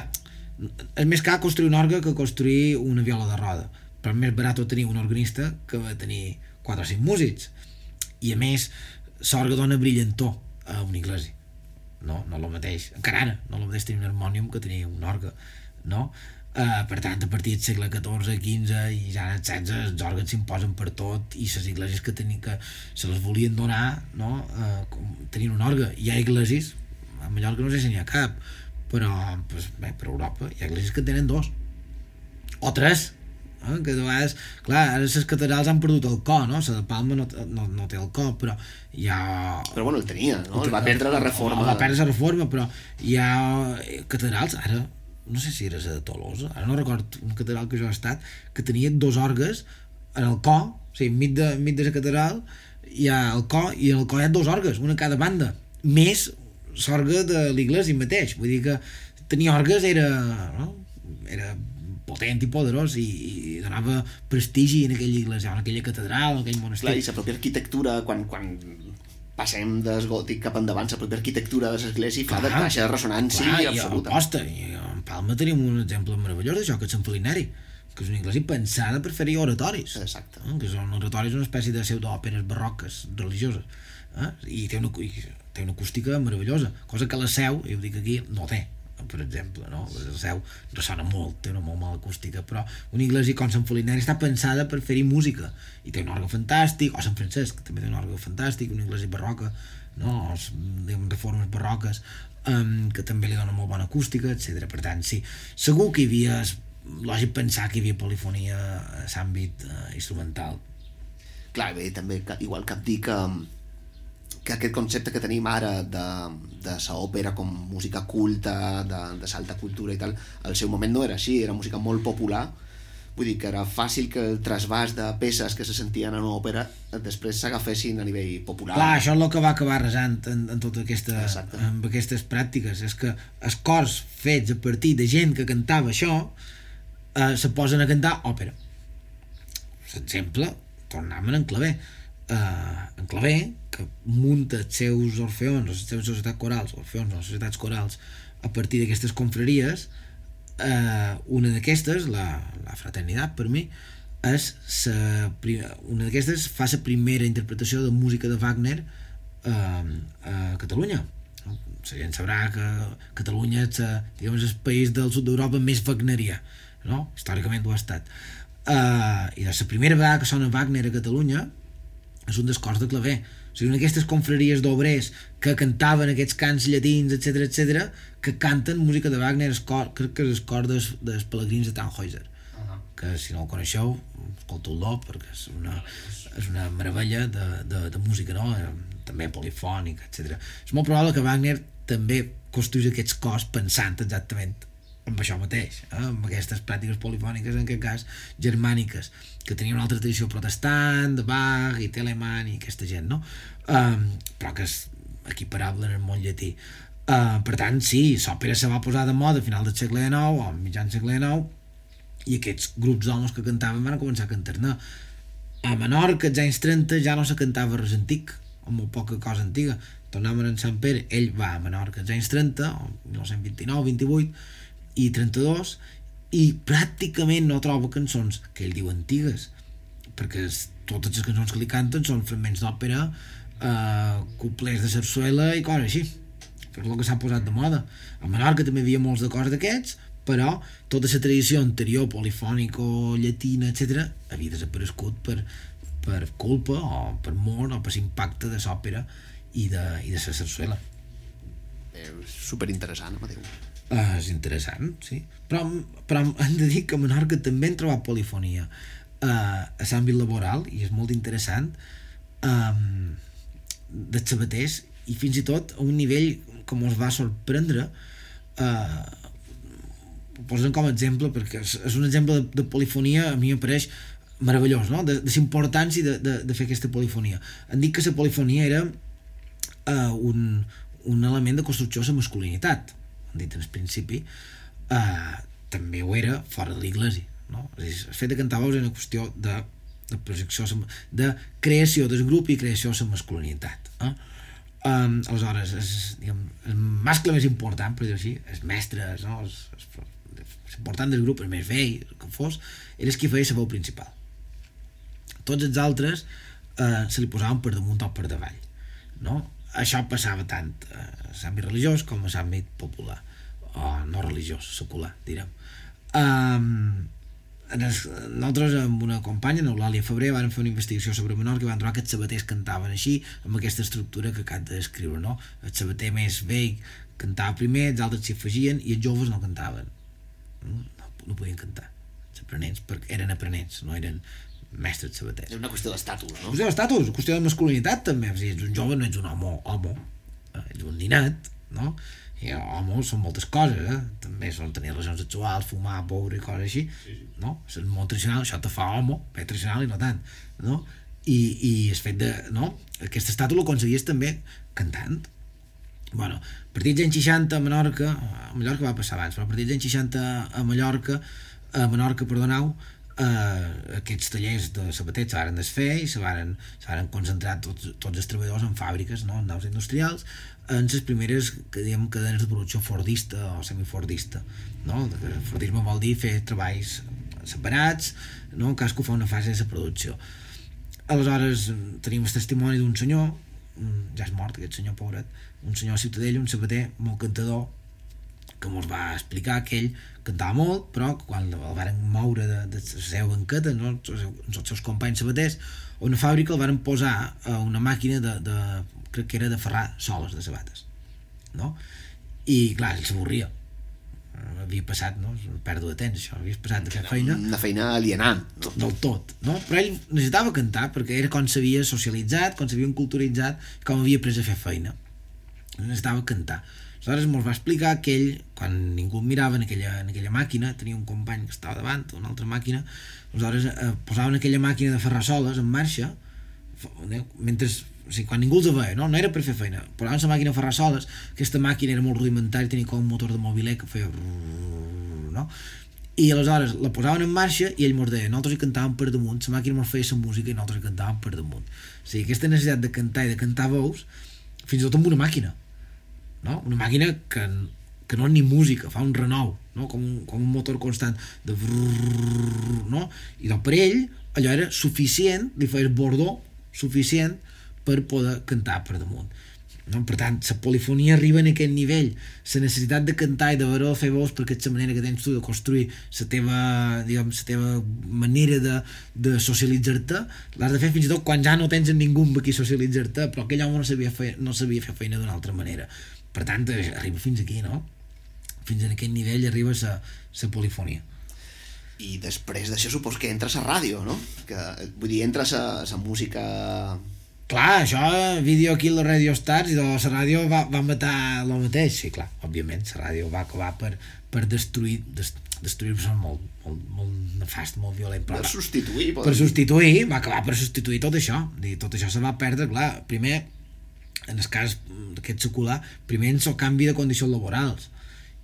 és més car construir un orgue que construir una viola de roda. Però més barat tenir un organista que tenir 4 o 5 músics. I a més l'orgue dona brillantor a una iglesia. No, no el mateix, encara ara no el mateix tenir un harmònium que tenir un orgue no? Uh, per tant, a partir del segle XIV, XV i ja en el XVI els òrgans s'imposen per tot i les iglesis que, tenien, que se les volien donar no? uh, tenien un orgue. Hi ha iglesis, a Mallorca no sé si n'hi ha cap però pues, bé, per Europa hi ha iglesis que tenen dos o tres eh? que de vegades, clar, ara les catedrals han perdut el cor, no? La de Palma no, no, no té el cor, però hi ha... Però bueno, el tenia, no? El va perdre la reforma. El va perdre la reforma, però hi ha catedrals, ara, no sé si era la de Tolosa, ara no record un catedral que jo he estat, que tenia dos orgues en el cor, o sigui, enmig de, enmig de la catedral hi ha el cor, i en el cor hi ha dos orgues, una a cada banda, més l'orgue de l'Iglesi mateix. Vull dir que tenir orgues era, no? era potent i poderós i, i donava prestigi en aquella iglesia, en aquella catedral, en aquell Clar, monestir. i la pròpia arquitectura, quan, quan passem del gòtic cap endavant, la pròpia arquitectura de l'església fa de Clar. caixa de ressonància Clar, i i absoluta. aposta, i en Palma tenim un exemple meravellós d'això, que és Sant Felinari, que és una iglesia pensada per fer-hi oratoris. Exacte. Eh? Que són oratoris una espècie de pseudoòperes barroques religioses. Eh? I té una, té una acústica meravellosa, cosa que la Seu, i ho dic aquí, no té per exemple, no? La Seu ressona molt, té una molt mala acústica, però una iglesia com Sant Felinari està pensada per fer-hi música, i té un orgue fantàstic, o Sant Francesc, que també té un orgue fantàstic, una iglesia barroca, no? o, diguem, reformes barroques, um, que també li dona molt bona acústica, etc. Per tant, sí, segur que hi havia, lògic pensar que hi havia polifonia a l'àmbit uh, instrumental. Clar, bé, també igual cap dir que, que aquest concepte que tenim ara de, de la òpera com música culta, de, de salta cultura i tal, al seu moment no era així, era música molt popular, vull dir que era fàcil que el trasbàs de peces que se sentien en una òpera després s'agafessin a nivell popular. Clar, això és el que va acabar resant en, en tota aquesta, Exacte. amb aquestes pràctiques, és que els cors fets a partir de gent que cantava això eh, se posen a cantar òpera. L'exemple, tornem en claver. Eh, en claver, que munta els seus orfeons, les seves societats corals, orfeons, no, societats corals, a partir d'aquestes confraries, eh, una d'aquestes, la, la fraternitat per mi, és sa, una d'aquestes fa la primera interpretació de música de Wagner eh, a Catalunya la gent sabrà que Catalunya és, eh, diguem, és el país del sud d'Europa més wagnerià no? històricament ho ha estat uh, i la primera vegada que sona Wagner a Catalunya és un dels cors de claver o sigui, una d'aquestes confraries d'obrers que cantaven aquests cants llatins, etc etc, que canten música de Wagner el cor, crec que és el cor dels, dels pelegrins de Tannhäuser que si no el coneixeu escolteu-lo perquè és una, és una meravella de, de, de música no? Eh, també polifònica, etc. És molt probable que Wagner també construís aquests cors pensant exactament amb això mateix, eh? amb aquestes pràctiques polifòniques, en aquest cas germàniques, que tenien una altra tradició protestant, de Bach i Telemann i aquesta gent, no? Um, però que és equiparable en el món llatí. Uh, per tant, sí, l'òpera se va posar de moda a final del segle XIX o mitjan segle XIX i aquests grups d'homes que cantaven van començar a cantar-ne. A Menorca, als anys 30, ja no se cantava res antic, o molt poca cosa antiga. Tornaven en Sant Pere, ell va a Menorca als anys 30, o 1929, 28 i 32, i pràcticament no troba cançons que ell diu antigues, perquè es- totes les cançons que li canten són fragments d'òpera, eh, couplers de sarsuela i coses així és el que s'ha posat de moda. A Menorca també hi havia molts de cors d'aquests, però tota la tradició anterior, polifònico, llatina, etc., havia desaparegut per, per culpa o per mort o per l'impacte de l'òpera i de, i de la sarsuela. Eh, superinteressant, Amadeu. Uh, és interessant, sí. Però, però hem de dir que a Menorca també han trobat polifonia uh, a l'àmbit laboral i és molt interessant um, dels sabaters i fins i tot a un nivell com us va sorprendre uh, ho posen com a exemple perquè és, és un exemple de, de polifonia a mi m'apareix meravellós, no? de, de l'importància de, de, de fer aquesta polifonia. Han dit que la polifonia era uh, un, un element de construcció de la masculinitat dit en principi uh, també ho era fora de l'església no? És dir, el fet de cantar veus és una qüestió de, de projecció de creació del grup i creació de la masculinitat eh? um, aleshores és, diguem, el mascle més important per dir així, els mestres no? els, els, els important del grup, el més vell el que fos, era el que feia la veu principal tots els altres eh, se li posaven per damunt o per davall no? Això passava tant a l'àmbit religiós com a l'àmbit popular o no religiós, secular direm um, nosaltres amb una companya, n'Eulàlia Febrer, vam fer una investigació sobre Menorca i vam trobar que els sabaters cantaven així, amb aquesta estructura que acabo de descriure, no? El sabater més vell cantava primer, els altres s'hi afegien i els joves no cantaven. No, no podien cantar. Els aprenents, perquè eren aprenents, no eren mestres sabaters. És una qüestió d'estatus, no? Qüestió d'estatus, qüestió de masculinitat també, si ets un jove no ets un home, home, eh, ets un ninat, no? I home són moltes coses, eh? també són tenir relacions sexuals, fumar, beure i coses així, sí, sí. no? És el món tradicional, això te fa home, bé tradicional i no tant, no? I, i el fet de, no? Aquest estatus l'aconseguies també cantant, bueno, a partir dels anys 60 a Menorca, a Mallorca va passar abans, però a partir dels anys 60 a Mallorca, a Menorca, perdoneu, eh, aquests tallers de sabaters se varen desfer i se varen, tots, tots els treballadors en fàbriques, no? en naus industrials, en les primeres que diem cadenes de producció fordista o semifordista. No? El fordisme vol dir fer treballs separats, no? en cas que ho fa una fase de producció. Aleshores tenim el testimoni d'un senyor, mm, ja és mort aquest senyor pobret, un senyor a Ciutadella, un sabater molt cantador, que ens va explicar que ell cantava molt, però quan el varen moure de, de la seva banqueta, no, els, seus, els seus companys sabaters, a una fàbrica el varen posar a una màquina de, de crec que era de ferrar soles de sabates no? i clar, ell s'avorria havia passat, no? pèrdua de temps això, havia passat de fer feina Una feina alienant. Del tot, no? Però ell necessitava cantar perquè era com s'havia socialitzat, com s'havia culturitzat, com havia pres a fer feina. Necessitava cantar. Aleshores ens va explicar que ell, quan ningú mirava en aquella, en aquella màquina, tenia un company que estava davant, una altra màquina, aleshores eh, posaven aquella màquina de ferrar soles en marxa, f- mentre o sigui, quan ningú els veia, no? no era per fer feina posaven la màquina a ferrar soles aquesta màquina era molt rudimentària, tenia com un motor de mobiler que feia no? i aleshores la posaven en marxa i ell mos deia, nosaltres hi cantàvem per damunt la màquina mos feia la música i nosaltres hi cantàvem per damunt o sigui, aquesta necessitat de cantar i de cantar veus fins i tot amb una màquina no? una màquina que, que no ni música, fa un renou no? com, un, com un motor constant de brrrr, no? i doncs per ell allò era suficient, li feies bordó suficient per poder cantar per damunt no? per tant, la polifonia arriba en aquest nivell la necessitat de cantar i de veure fer veus perquè és la manera que tens tu de construir la teva, diguem, la teva manera de, de socialitzar-te l'has de fer fins i tot quan ja no tens ningú amb qui socialitzar-te però aquell home no sabia fer, no sabia fer feina d'una altra manera per tant, eh, arriba fins aquí no? fins a aquest nivell arriba la, la polifonia I després d'això supos que entra a ràdio, no? Que, vull dir, entra a la música... Clar, això, Video Kill Radio Stars i de la ràdio va, va matar el mateix, sí, clar, òbviament, la ràdio va acabar per, per destruir, des, destruir-se molt, molt, molt nefast, molt violent, però Per substituir, per dir. substituir, va acabar per substituir tot això, dir, tot això se va perdre, clar, primer, en el cas d'aquest secular, primer en el canvi de condicions laborals,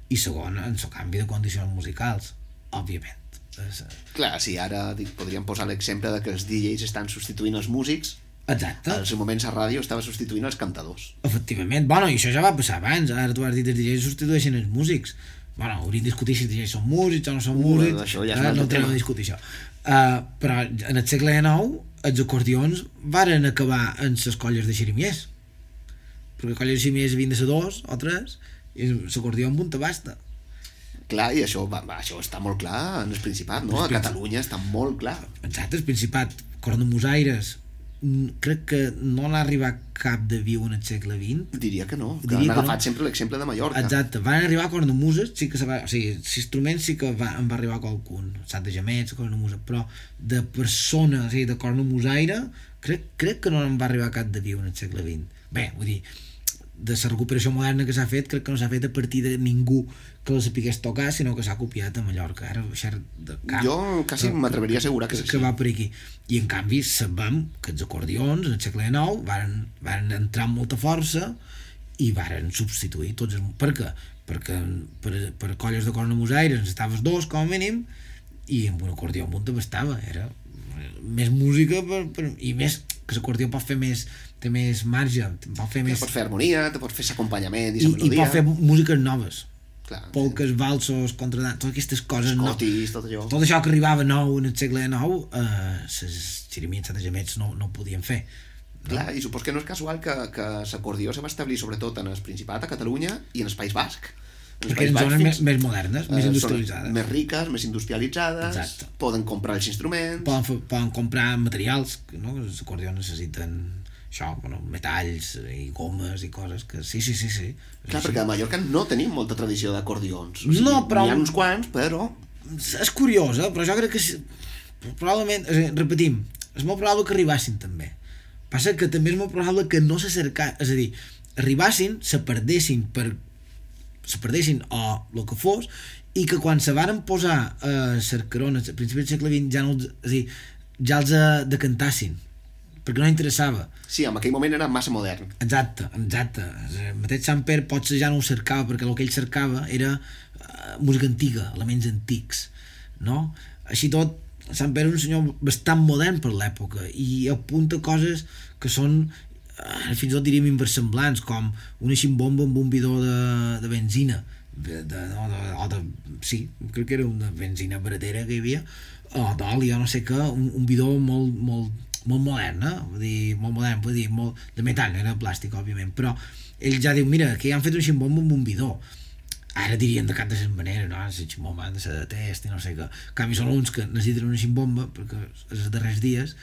i segon, en el canvi de condicions musicals, òbviament. És, Clar, sí, ara dic, podríem posar l'exemple de que els DJs estan substituint els músics, Exacte. als moments a ràdio estava substituint els cantadors. Efectivament, bueno, i això ja va passar abans, ara tu has dit els DJs substitueixen els músics. Bueno, hauríem de discutir si els DJs són músics o no són Uh, músics, això ja és eh, no tema. a discutir això. Uh, però en el segle XIX els acordions varen acabar en les colles de xerimiers, perquè colles de xerimiers havien de ser dos o tres, i l'acordió amb un tabasta. Clar, i això, va, va, això està molt clar en el Principat, no? A Catalunya està molt clar. Exacte, el Principat, cornamusaires, mm, crec que no n'ha arribat cap de viu en el segle XX, Diria que no, que Diria han que agafat no. sempre l'exemple de Mallorca. Exacte, van arribar a cornamuses, sí que se va, o sigui, instruments sí que va, en va arribar qualcun, sat de gemets, cornamusa, però de persona, o sigui, de cornamusaire, crec, crec que no en va arribar cap de viu en el segle XX. Bé, vull dir, de la recuperació moderna que s'ha fet, crec que no s'ha fet a partir de ningú que la sapigués tocar, sinó que s'ha copiat a Mallorca. Ara baixar de cap. Jo quasi m'atreveria a assegurar que, que, va per aquí. I en canvi sabem que els acordions en el segle XIX varen, varen entrar amb molta força i varen substituir tots els... Per què? Perquè per, per colles de cornamusaires necessitaves dos com a mínim i amb un acordió amb un te bastava era més música per, per, i més que l'acordió pot fer més té més marge, pot fer més pots fer harmonia, te pots fer l'acompanyament i i, i pot fer músiques noves Clar, polques, valsos, contradans, totes aquestes coses no, Cotis, tot allò. tot això que arribava nou en el segle XIX eh, les xirimies de gemets no, no ho podien fer Clar, i supos que no és casual que, que l'acordió se va establir sobretot en el Principat, a Catalunya i en el País Basc. En perquè eren zones més, fins- més modernes, més eh, industrialitzades més riques, més industrialitzades, Exacte. poden comprar els instruments... poden, poden comprar materials que no? els acordions necessiten això, bueno, metalls i gomes i coses que sí, sí, sí, sí. Clar, perquè a Mallorca no tenim molta tradició d'acordions. No, però- N'hi ha uns quants, però... és curiosa, però jo crec que sí, probablement, és repetim és molt probable que arribassin també. Passa que també és molt probable que no s'acercassin és a dir, arribassin, se perdessin per se perdessin o el que fos i que quan se varen posar a Cercarones a principis del segle XX ja no els, és a dir, ja els eh, decantassin perquè no interessava. Sí, en aquell moment era massa modern. Exacte, exacte. El mateix Samper potser ja no ho cercava, perquè el que ell cercava era uh, música antiga, elements antics, no? Així tot, Samper és un senyor bastant modern per l'època i apunta coses que són eh, fins i tot diríem inversemblants com una ximbomba amb un bidó de, de benzina de, de, o, de, o de, sí, crec que era una benzina baratera que hi havia o d'oli o no sé què, un, un bidó molt, molt, molt modern, eh? vull dir, molt modern, vull dir, molt, de metall, no era plàstic, òbviament, però ell ja diu, mira, que ja han fet un ximbomba amb un bidó ara dirien de cap de les maneres, no? La ximbomba ha de ser de test i no sé què. En canvi, són uns que necessiten una ximbomba perquè els darrers dies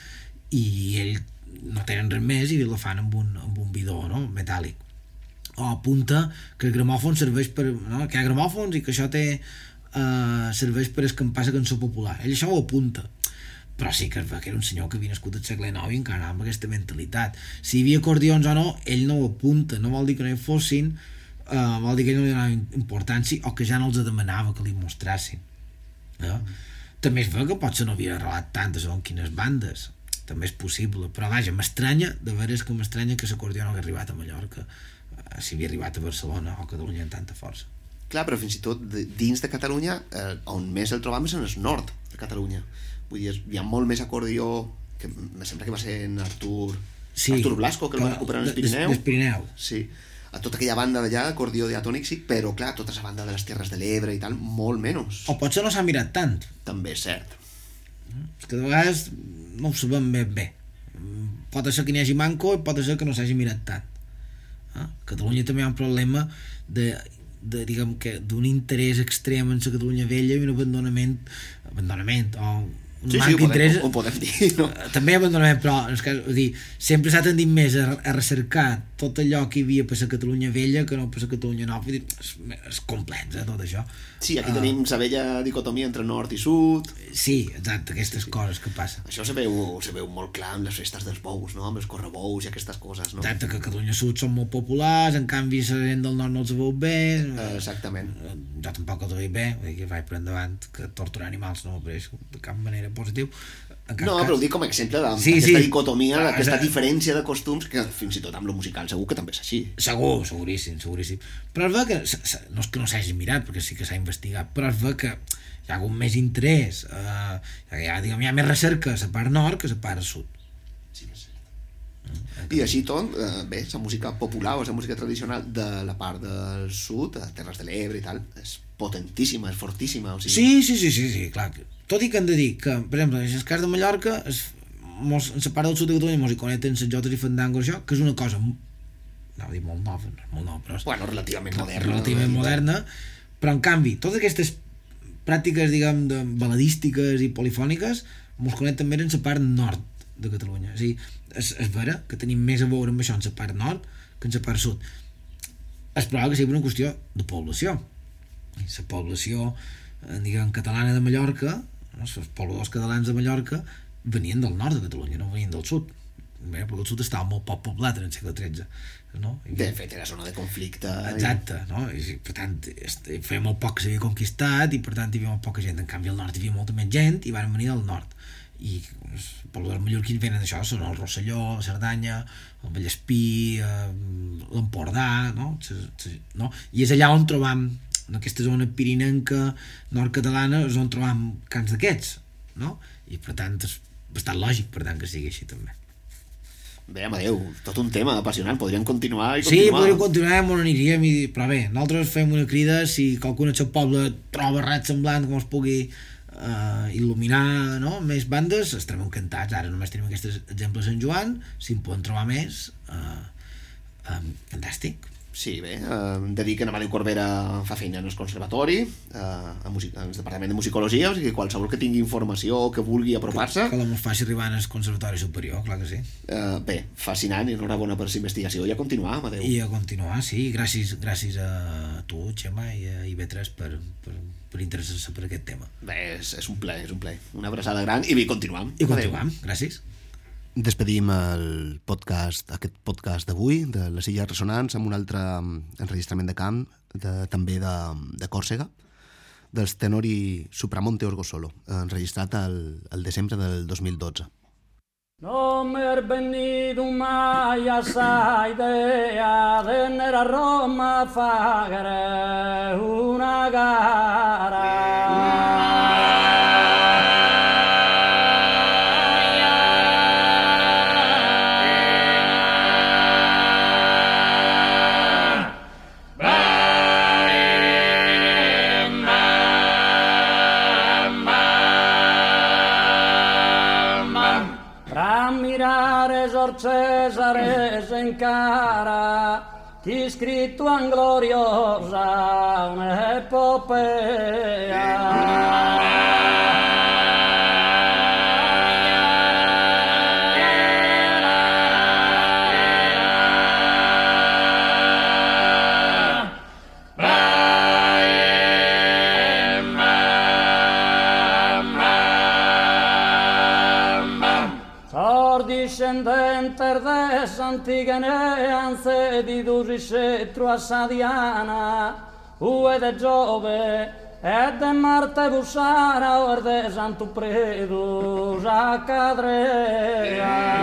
i ell no tenen res més i la fan amb un, amb un bidó no? metàl·lic o apunta que el gramòfon serveix per no? que hi ha gramòfons i que això té uh, serveix per escampar la cançó popular ell això ho apunta però sí que es veu que era un senyor que havia nascut al segle IX i encara amb aquesta mentalitat. Si hi havia acordions o no, ell no ho apunta. No vol dir que no hi fossin uh, vol dir que ell no li donava importància o que ja no els demanava que li mostrassin eh? també es veu que potser no havia arrelat tantes o en quines bandes. També és possible, però vaja, m'estranya de veres que m'estranya que l'acordió no hagués arribat a Mallorca eh, si havia arribat a Barcelona o a Catalunya amb tanta força. Clar, però fins i tot dins de Catalunya, eh, on més el trobam és en el nord de Catalunya. Vull dir, hi ha molt més acordió, que em sembla que va ser en Artur, sí, Artur Blasco, que el va recuperar en el des- Pirineu. des Pirineu Sí, a tota aquella banda d'allà, acordió diatònic, sí, però clar, tota la banda de les Terres de l'Ebre i tal, molt menys. o potser no s'ha mirat tant També és cert. és que de vegades no ho sabem ben bé pot ser que n'hi hagi manco i pot ser que no s'hagi mirat tant eh? a Catalunya també hi ha un problema de, de diguem que d'un interès extrem en la Catalunya vella i un abandonament abandonament o Sí, sí, manc ho d'interès ho podem dir, no? Eh, també abandonament, però en el cas, vull dir, sempre s'ha tendit més a, a recercar tot allò que hi havia per la Catalunya vella que no per la Catalunya nova, vull dir, és, és complex, eh, tot això. Sí, aquí Ah. tenim la vella dicotomia entre nord i sud. Sí, exacte, aquestes coses que passen. Això se veu, se veu molt clar amb les festes dels bous, no? Amb els correbous i aquestes coses, no? Exacte, que Catalunya Sud són molt populars, en canvi la gent del nord no els veu bé. Eh, Exactament. Eh, Jo tampoc els veig bé, vull dir que vaig per endavant, que torturar animals no m'apareix de cap manera positiu. En cap No, cas. però ho dic com a exemple Sí, d'aquesta sí. dicotomia, Ah, d'aquesta diferència de costums, que fins i tot amb lo musical segur que també és així. Segur, seguríssim, seguríssim. Però es veu que, no és que no s'hagi mirat, perquè sí que s'ha investigat, però es veu que hi ha hagut més interès, eh, hi, ha, diguem, hi ha més recerca a la part nord que a la part sud. Sí, és cert. I així tot, eh, bé, la música popular o la música tradicional de la part del sud, de Terres de l'Ebre i tal, és potentíssima, és fortíssima. O sigui, Sí, sí, sí, sí, sí, clar. Tot i que hem de dir que, per exemple, en el cas de Mallorca, es, mos, en la part del sud de Catalunya mos hi connecten les jotes i fandangos, això, que és una cosa no dir molt nova, no molt nova, però és Bueno, relativament moderna. relativament moderna, però en canvi, totes aquestes pràctiques, diguem, de baladístiques i polifòniques mos connecten més en la part nord de Catalunya. És a dir, és, és vera que tenim més a veure amb això en la part nord que en la part sud. És probable que sigui una qüestió de població. La població, eh, diguem, catalana de Mallorca? Els pobladors catalans de Mallorca venien del nord de Catalunya, no venien del sud. Bé, perquè el sud estava molt poc poblat en el segle XIII. No? I De fet, era zona de conflicte. Exacte, no? I, per tant, feia molt poc que s'havia conquistat i per tant hi havia molt poca gent. En canvi al nord hi havia molta més gent i van venir del nord. I els pobladors mallorquins venen d'això, són el Rosselló, la Cerdanya, el Vallespí, eh, l'Empordà, no? No? I és allà on trobam, en aquesta zona pirinenca nord-catalana, és on trobam cants d'aquests, no? I per tant és bastant lògic, per tant, que sigui així també. Bé, Amadeu, tot un tema apassionant, podríem continuar i Sí, continuar. podríem continuar, on aniríem, i... però bé, nosaltres fem una crida, si qualcun al seu poble troba res semblant que ens pugui uh, il·luminar no? més bandes, estarem encantats. Ara només tenim aquests exemples en Joan, si en poden trobar més, uh, um, fantàstic. Sí, bé, eh, hem de dir que Amadeu Corbera fa feina en el conservatori, eh, a music en el departament de musicologia, o sigui que qualsevol que tingui informació o que vulgui apropar-se, Que la mos faci arribar al conservatori superior, clar que sí. eh, bé, fascinant i enhorabona per la investigació i a continuar, Amadeu. I a continuar, sí, gràcies, gràcies a tu, Xema, i a IB3 per, per, per interessar-se per aquest tema. Bé, és, és un plaer, és un plaer. Una abraçada gran i bé, continuam. I Adéu. continuam, gràcies. Despedim el podcast, aquest podcast d'avui, de les Illes Resonants, amb un altre mm, enregistrament de camp, de, també de, de Còrsega, dels tenori Supramonte Orgo Solo, enregistrat al, al desembre del 2012. No mi è venuto mai a idea di andare a Roma a fare una gara. Cesare s'encara chi scritto an gloriosa un'epopea. ricetro a Sadiana, ue de Giove, e de Marte Busara, o de Santo Predo, a Cadrea.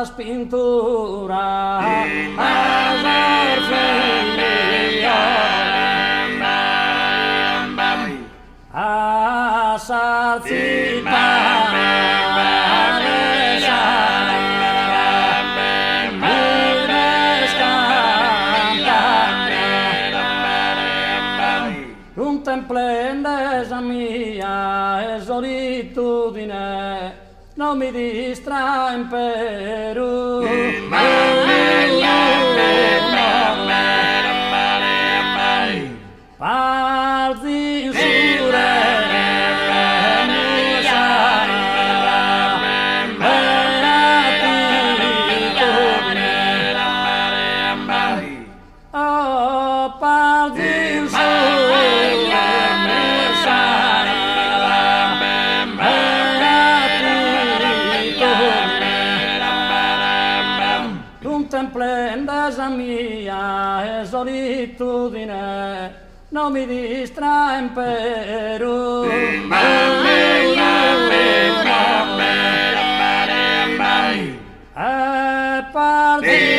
las pinturas a ver familia mi distrae in Perù. Mi distrae in Perù. E parti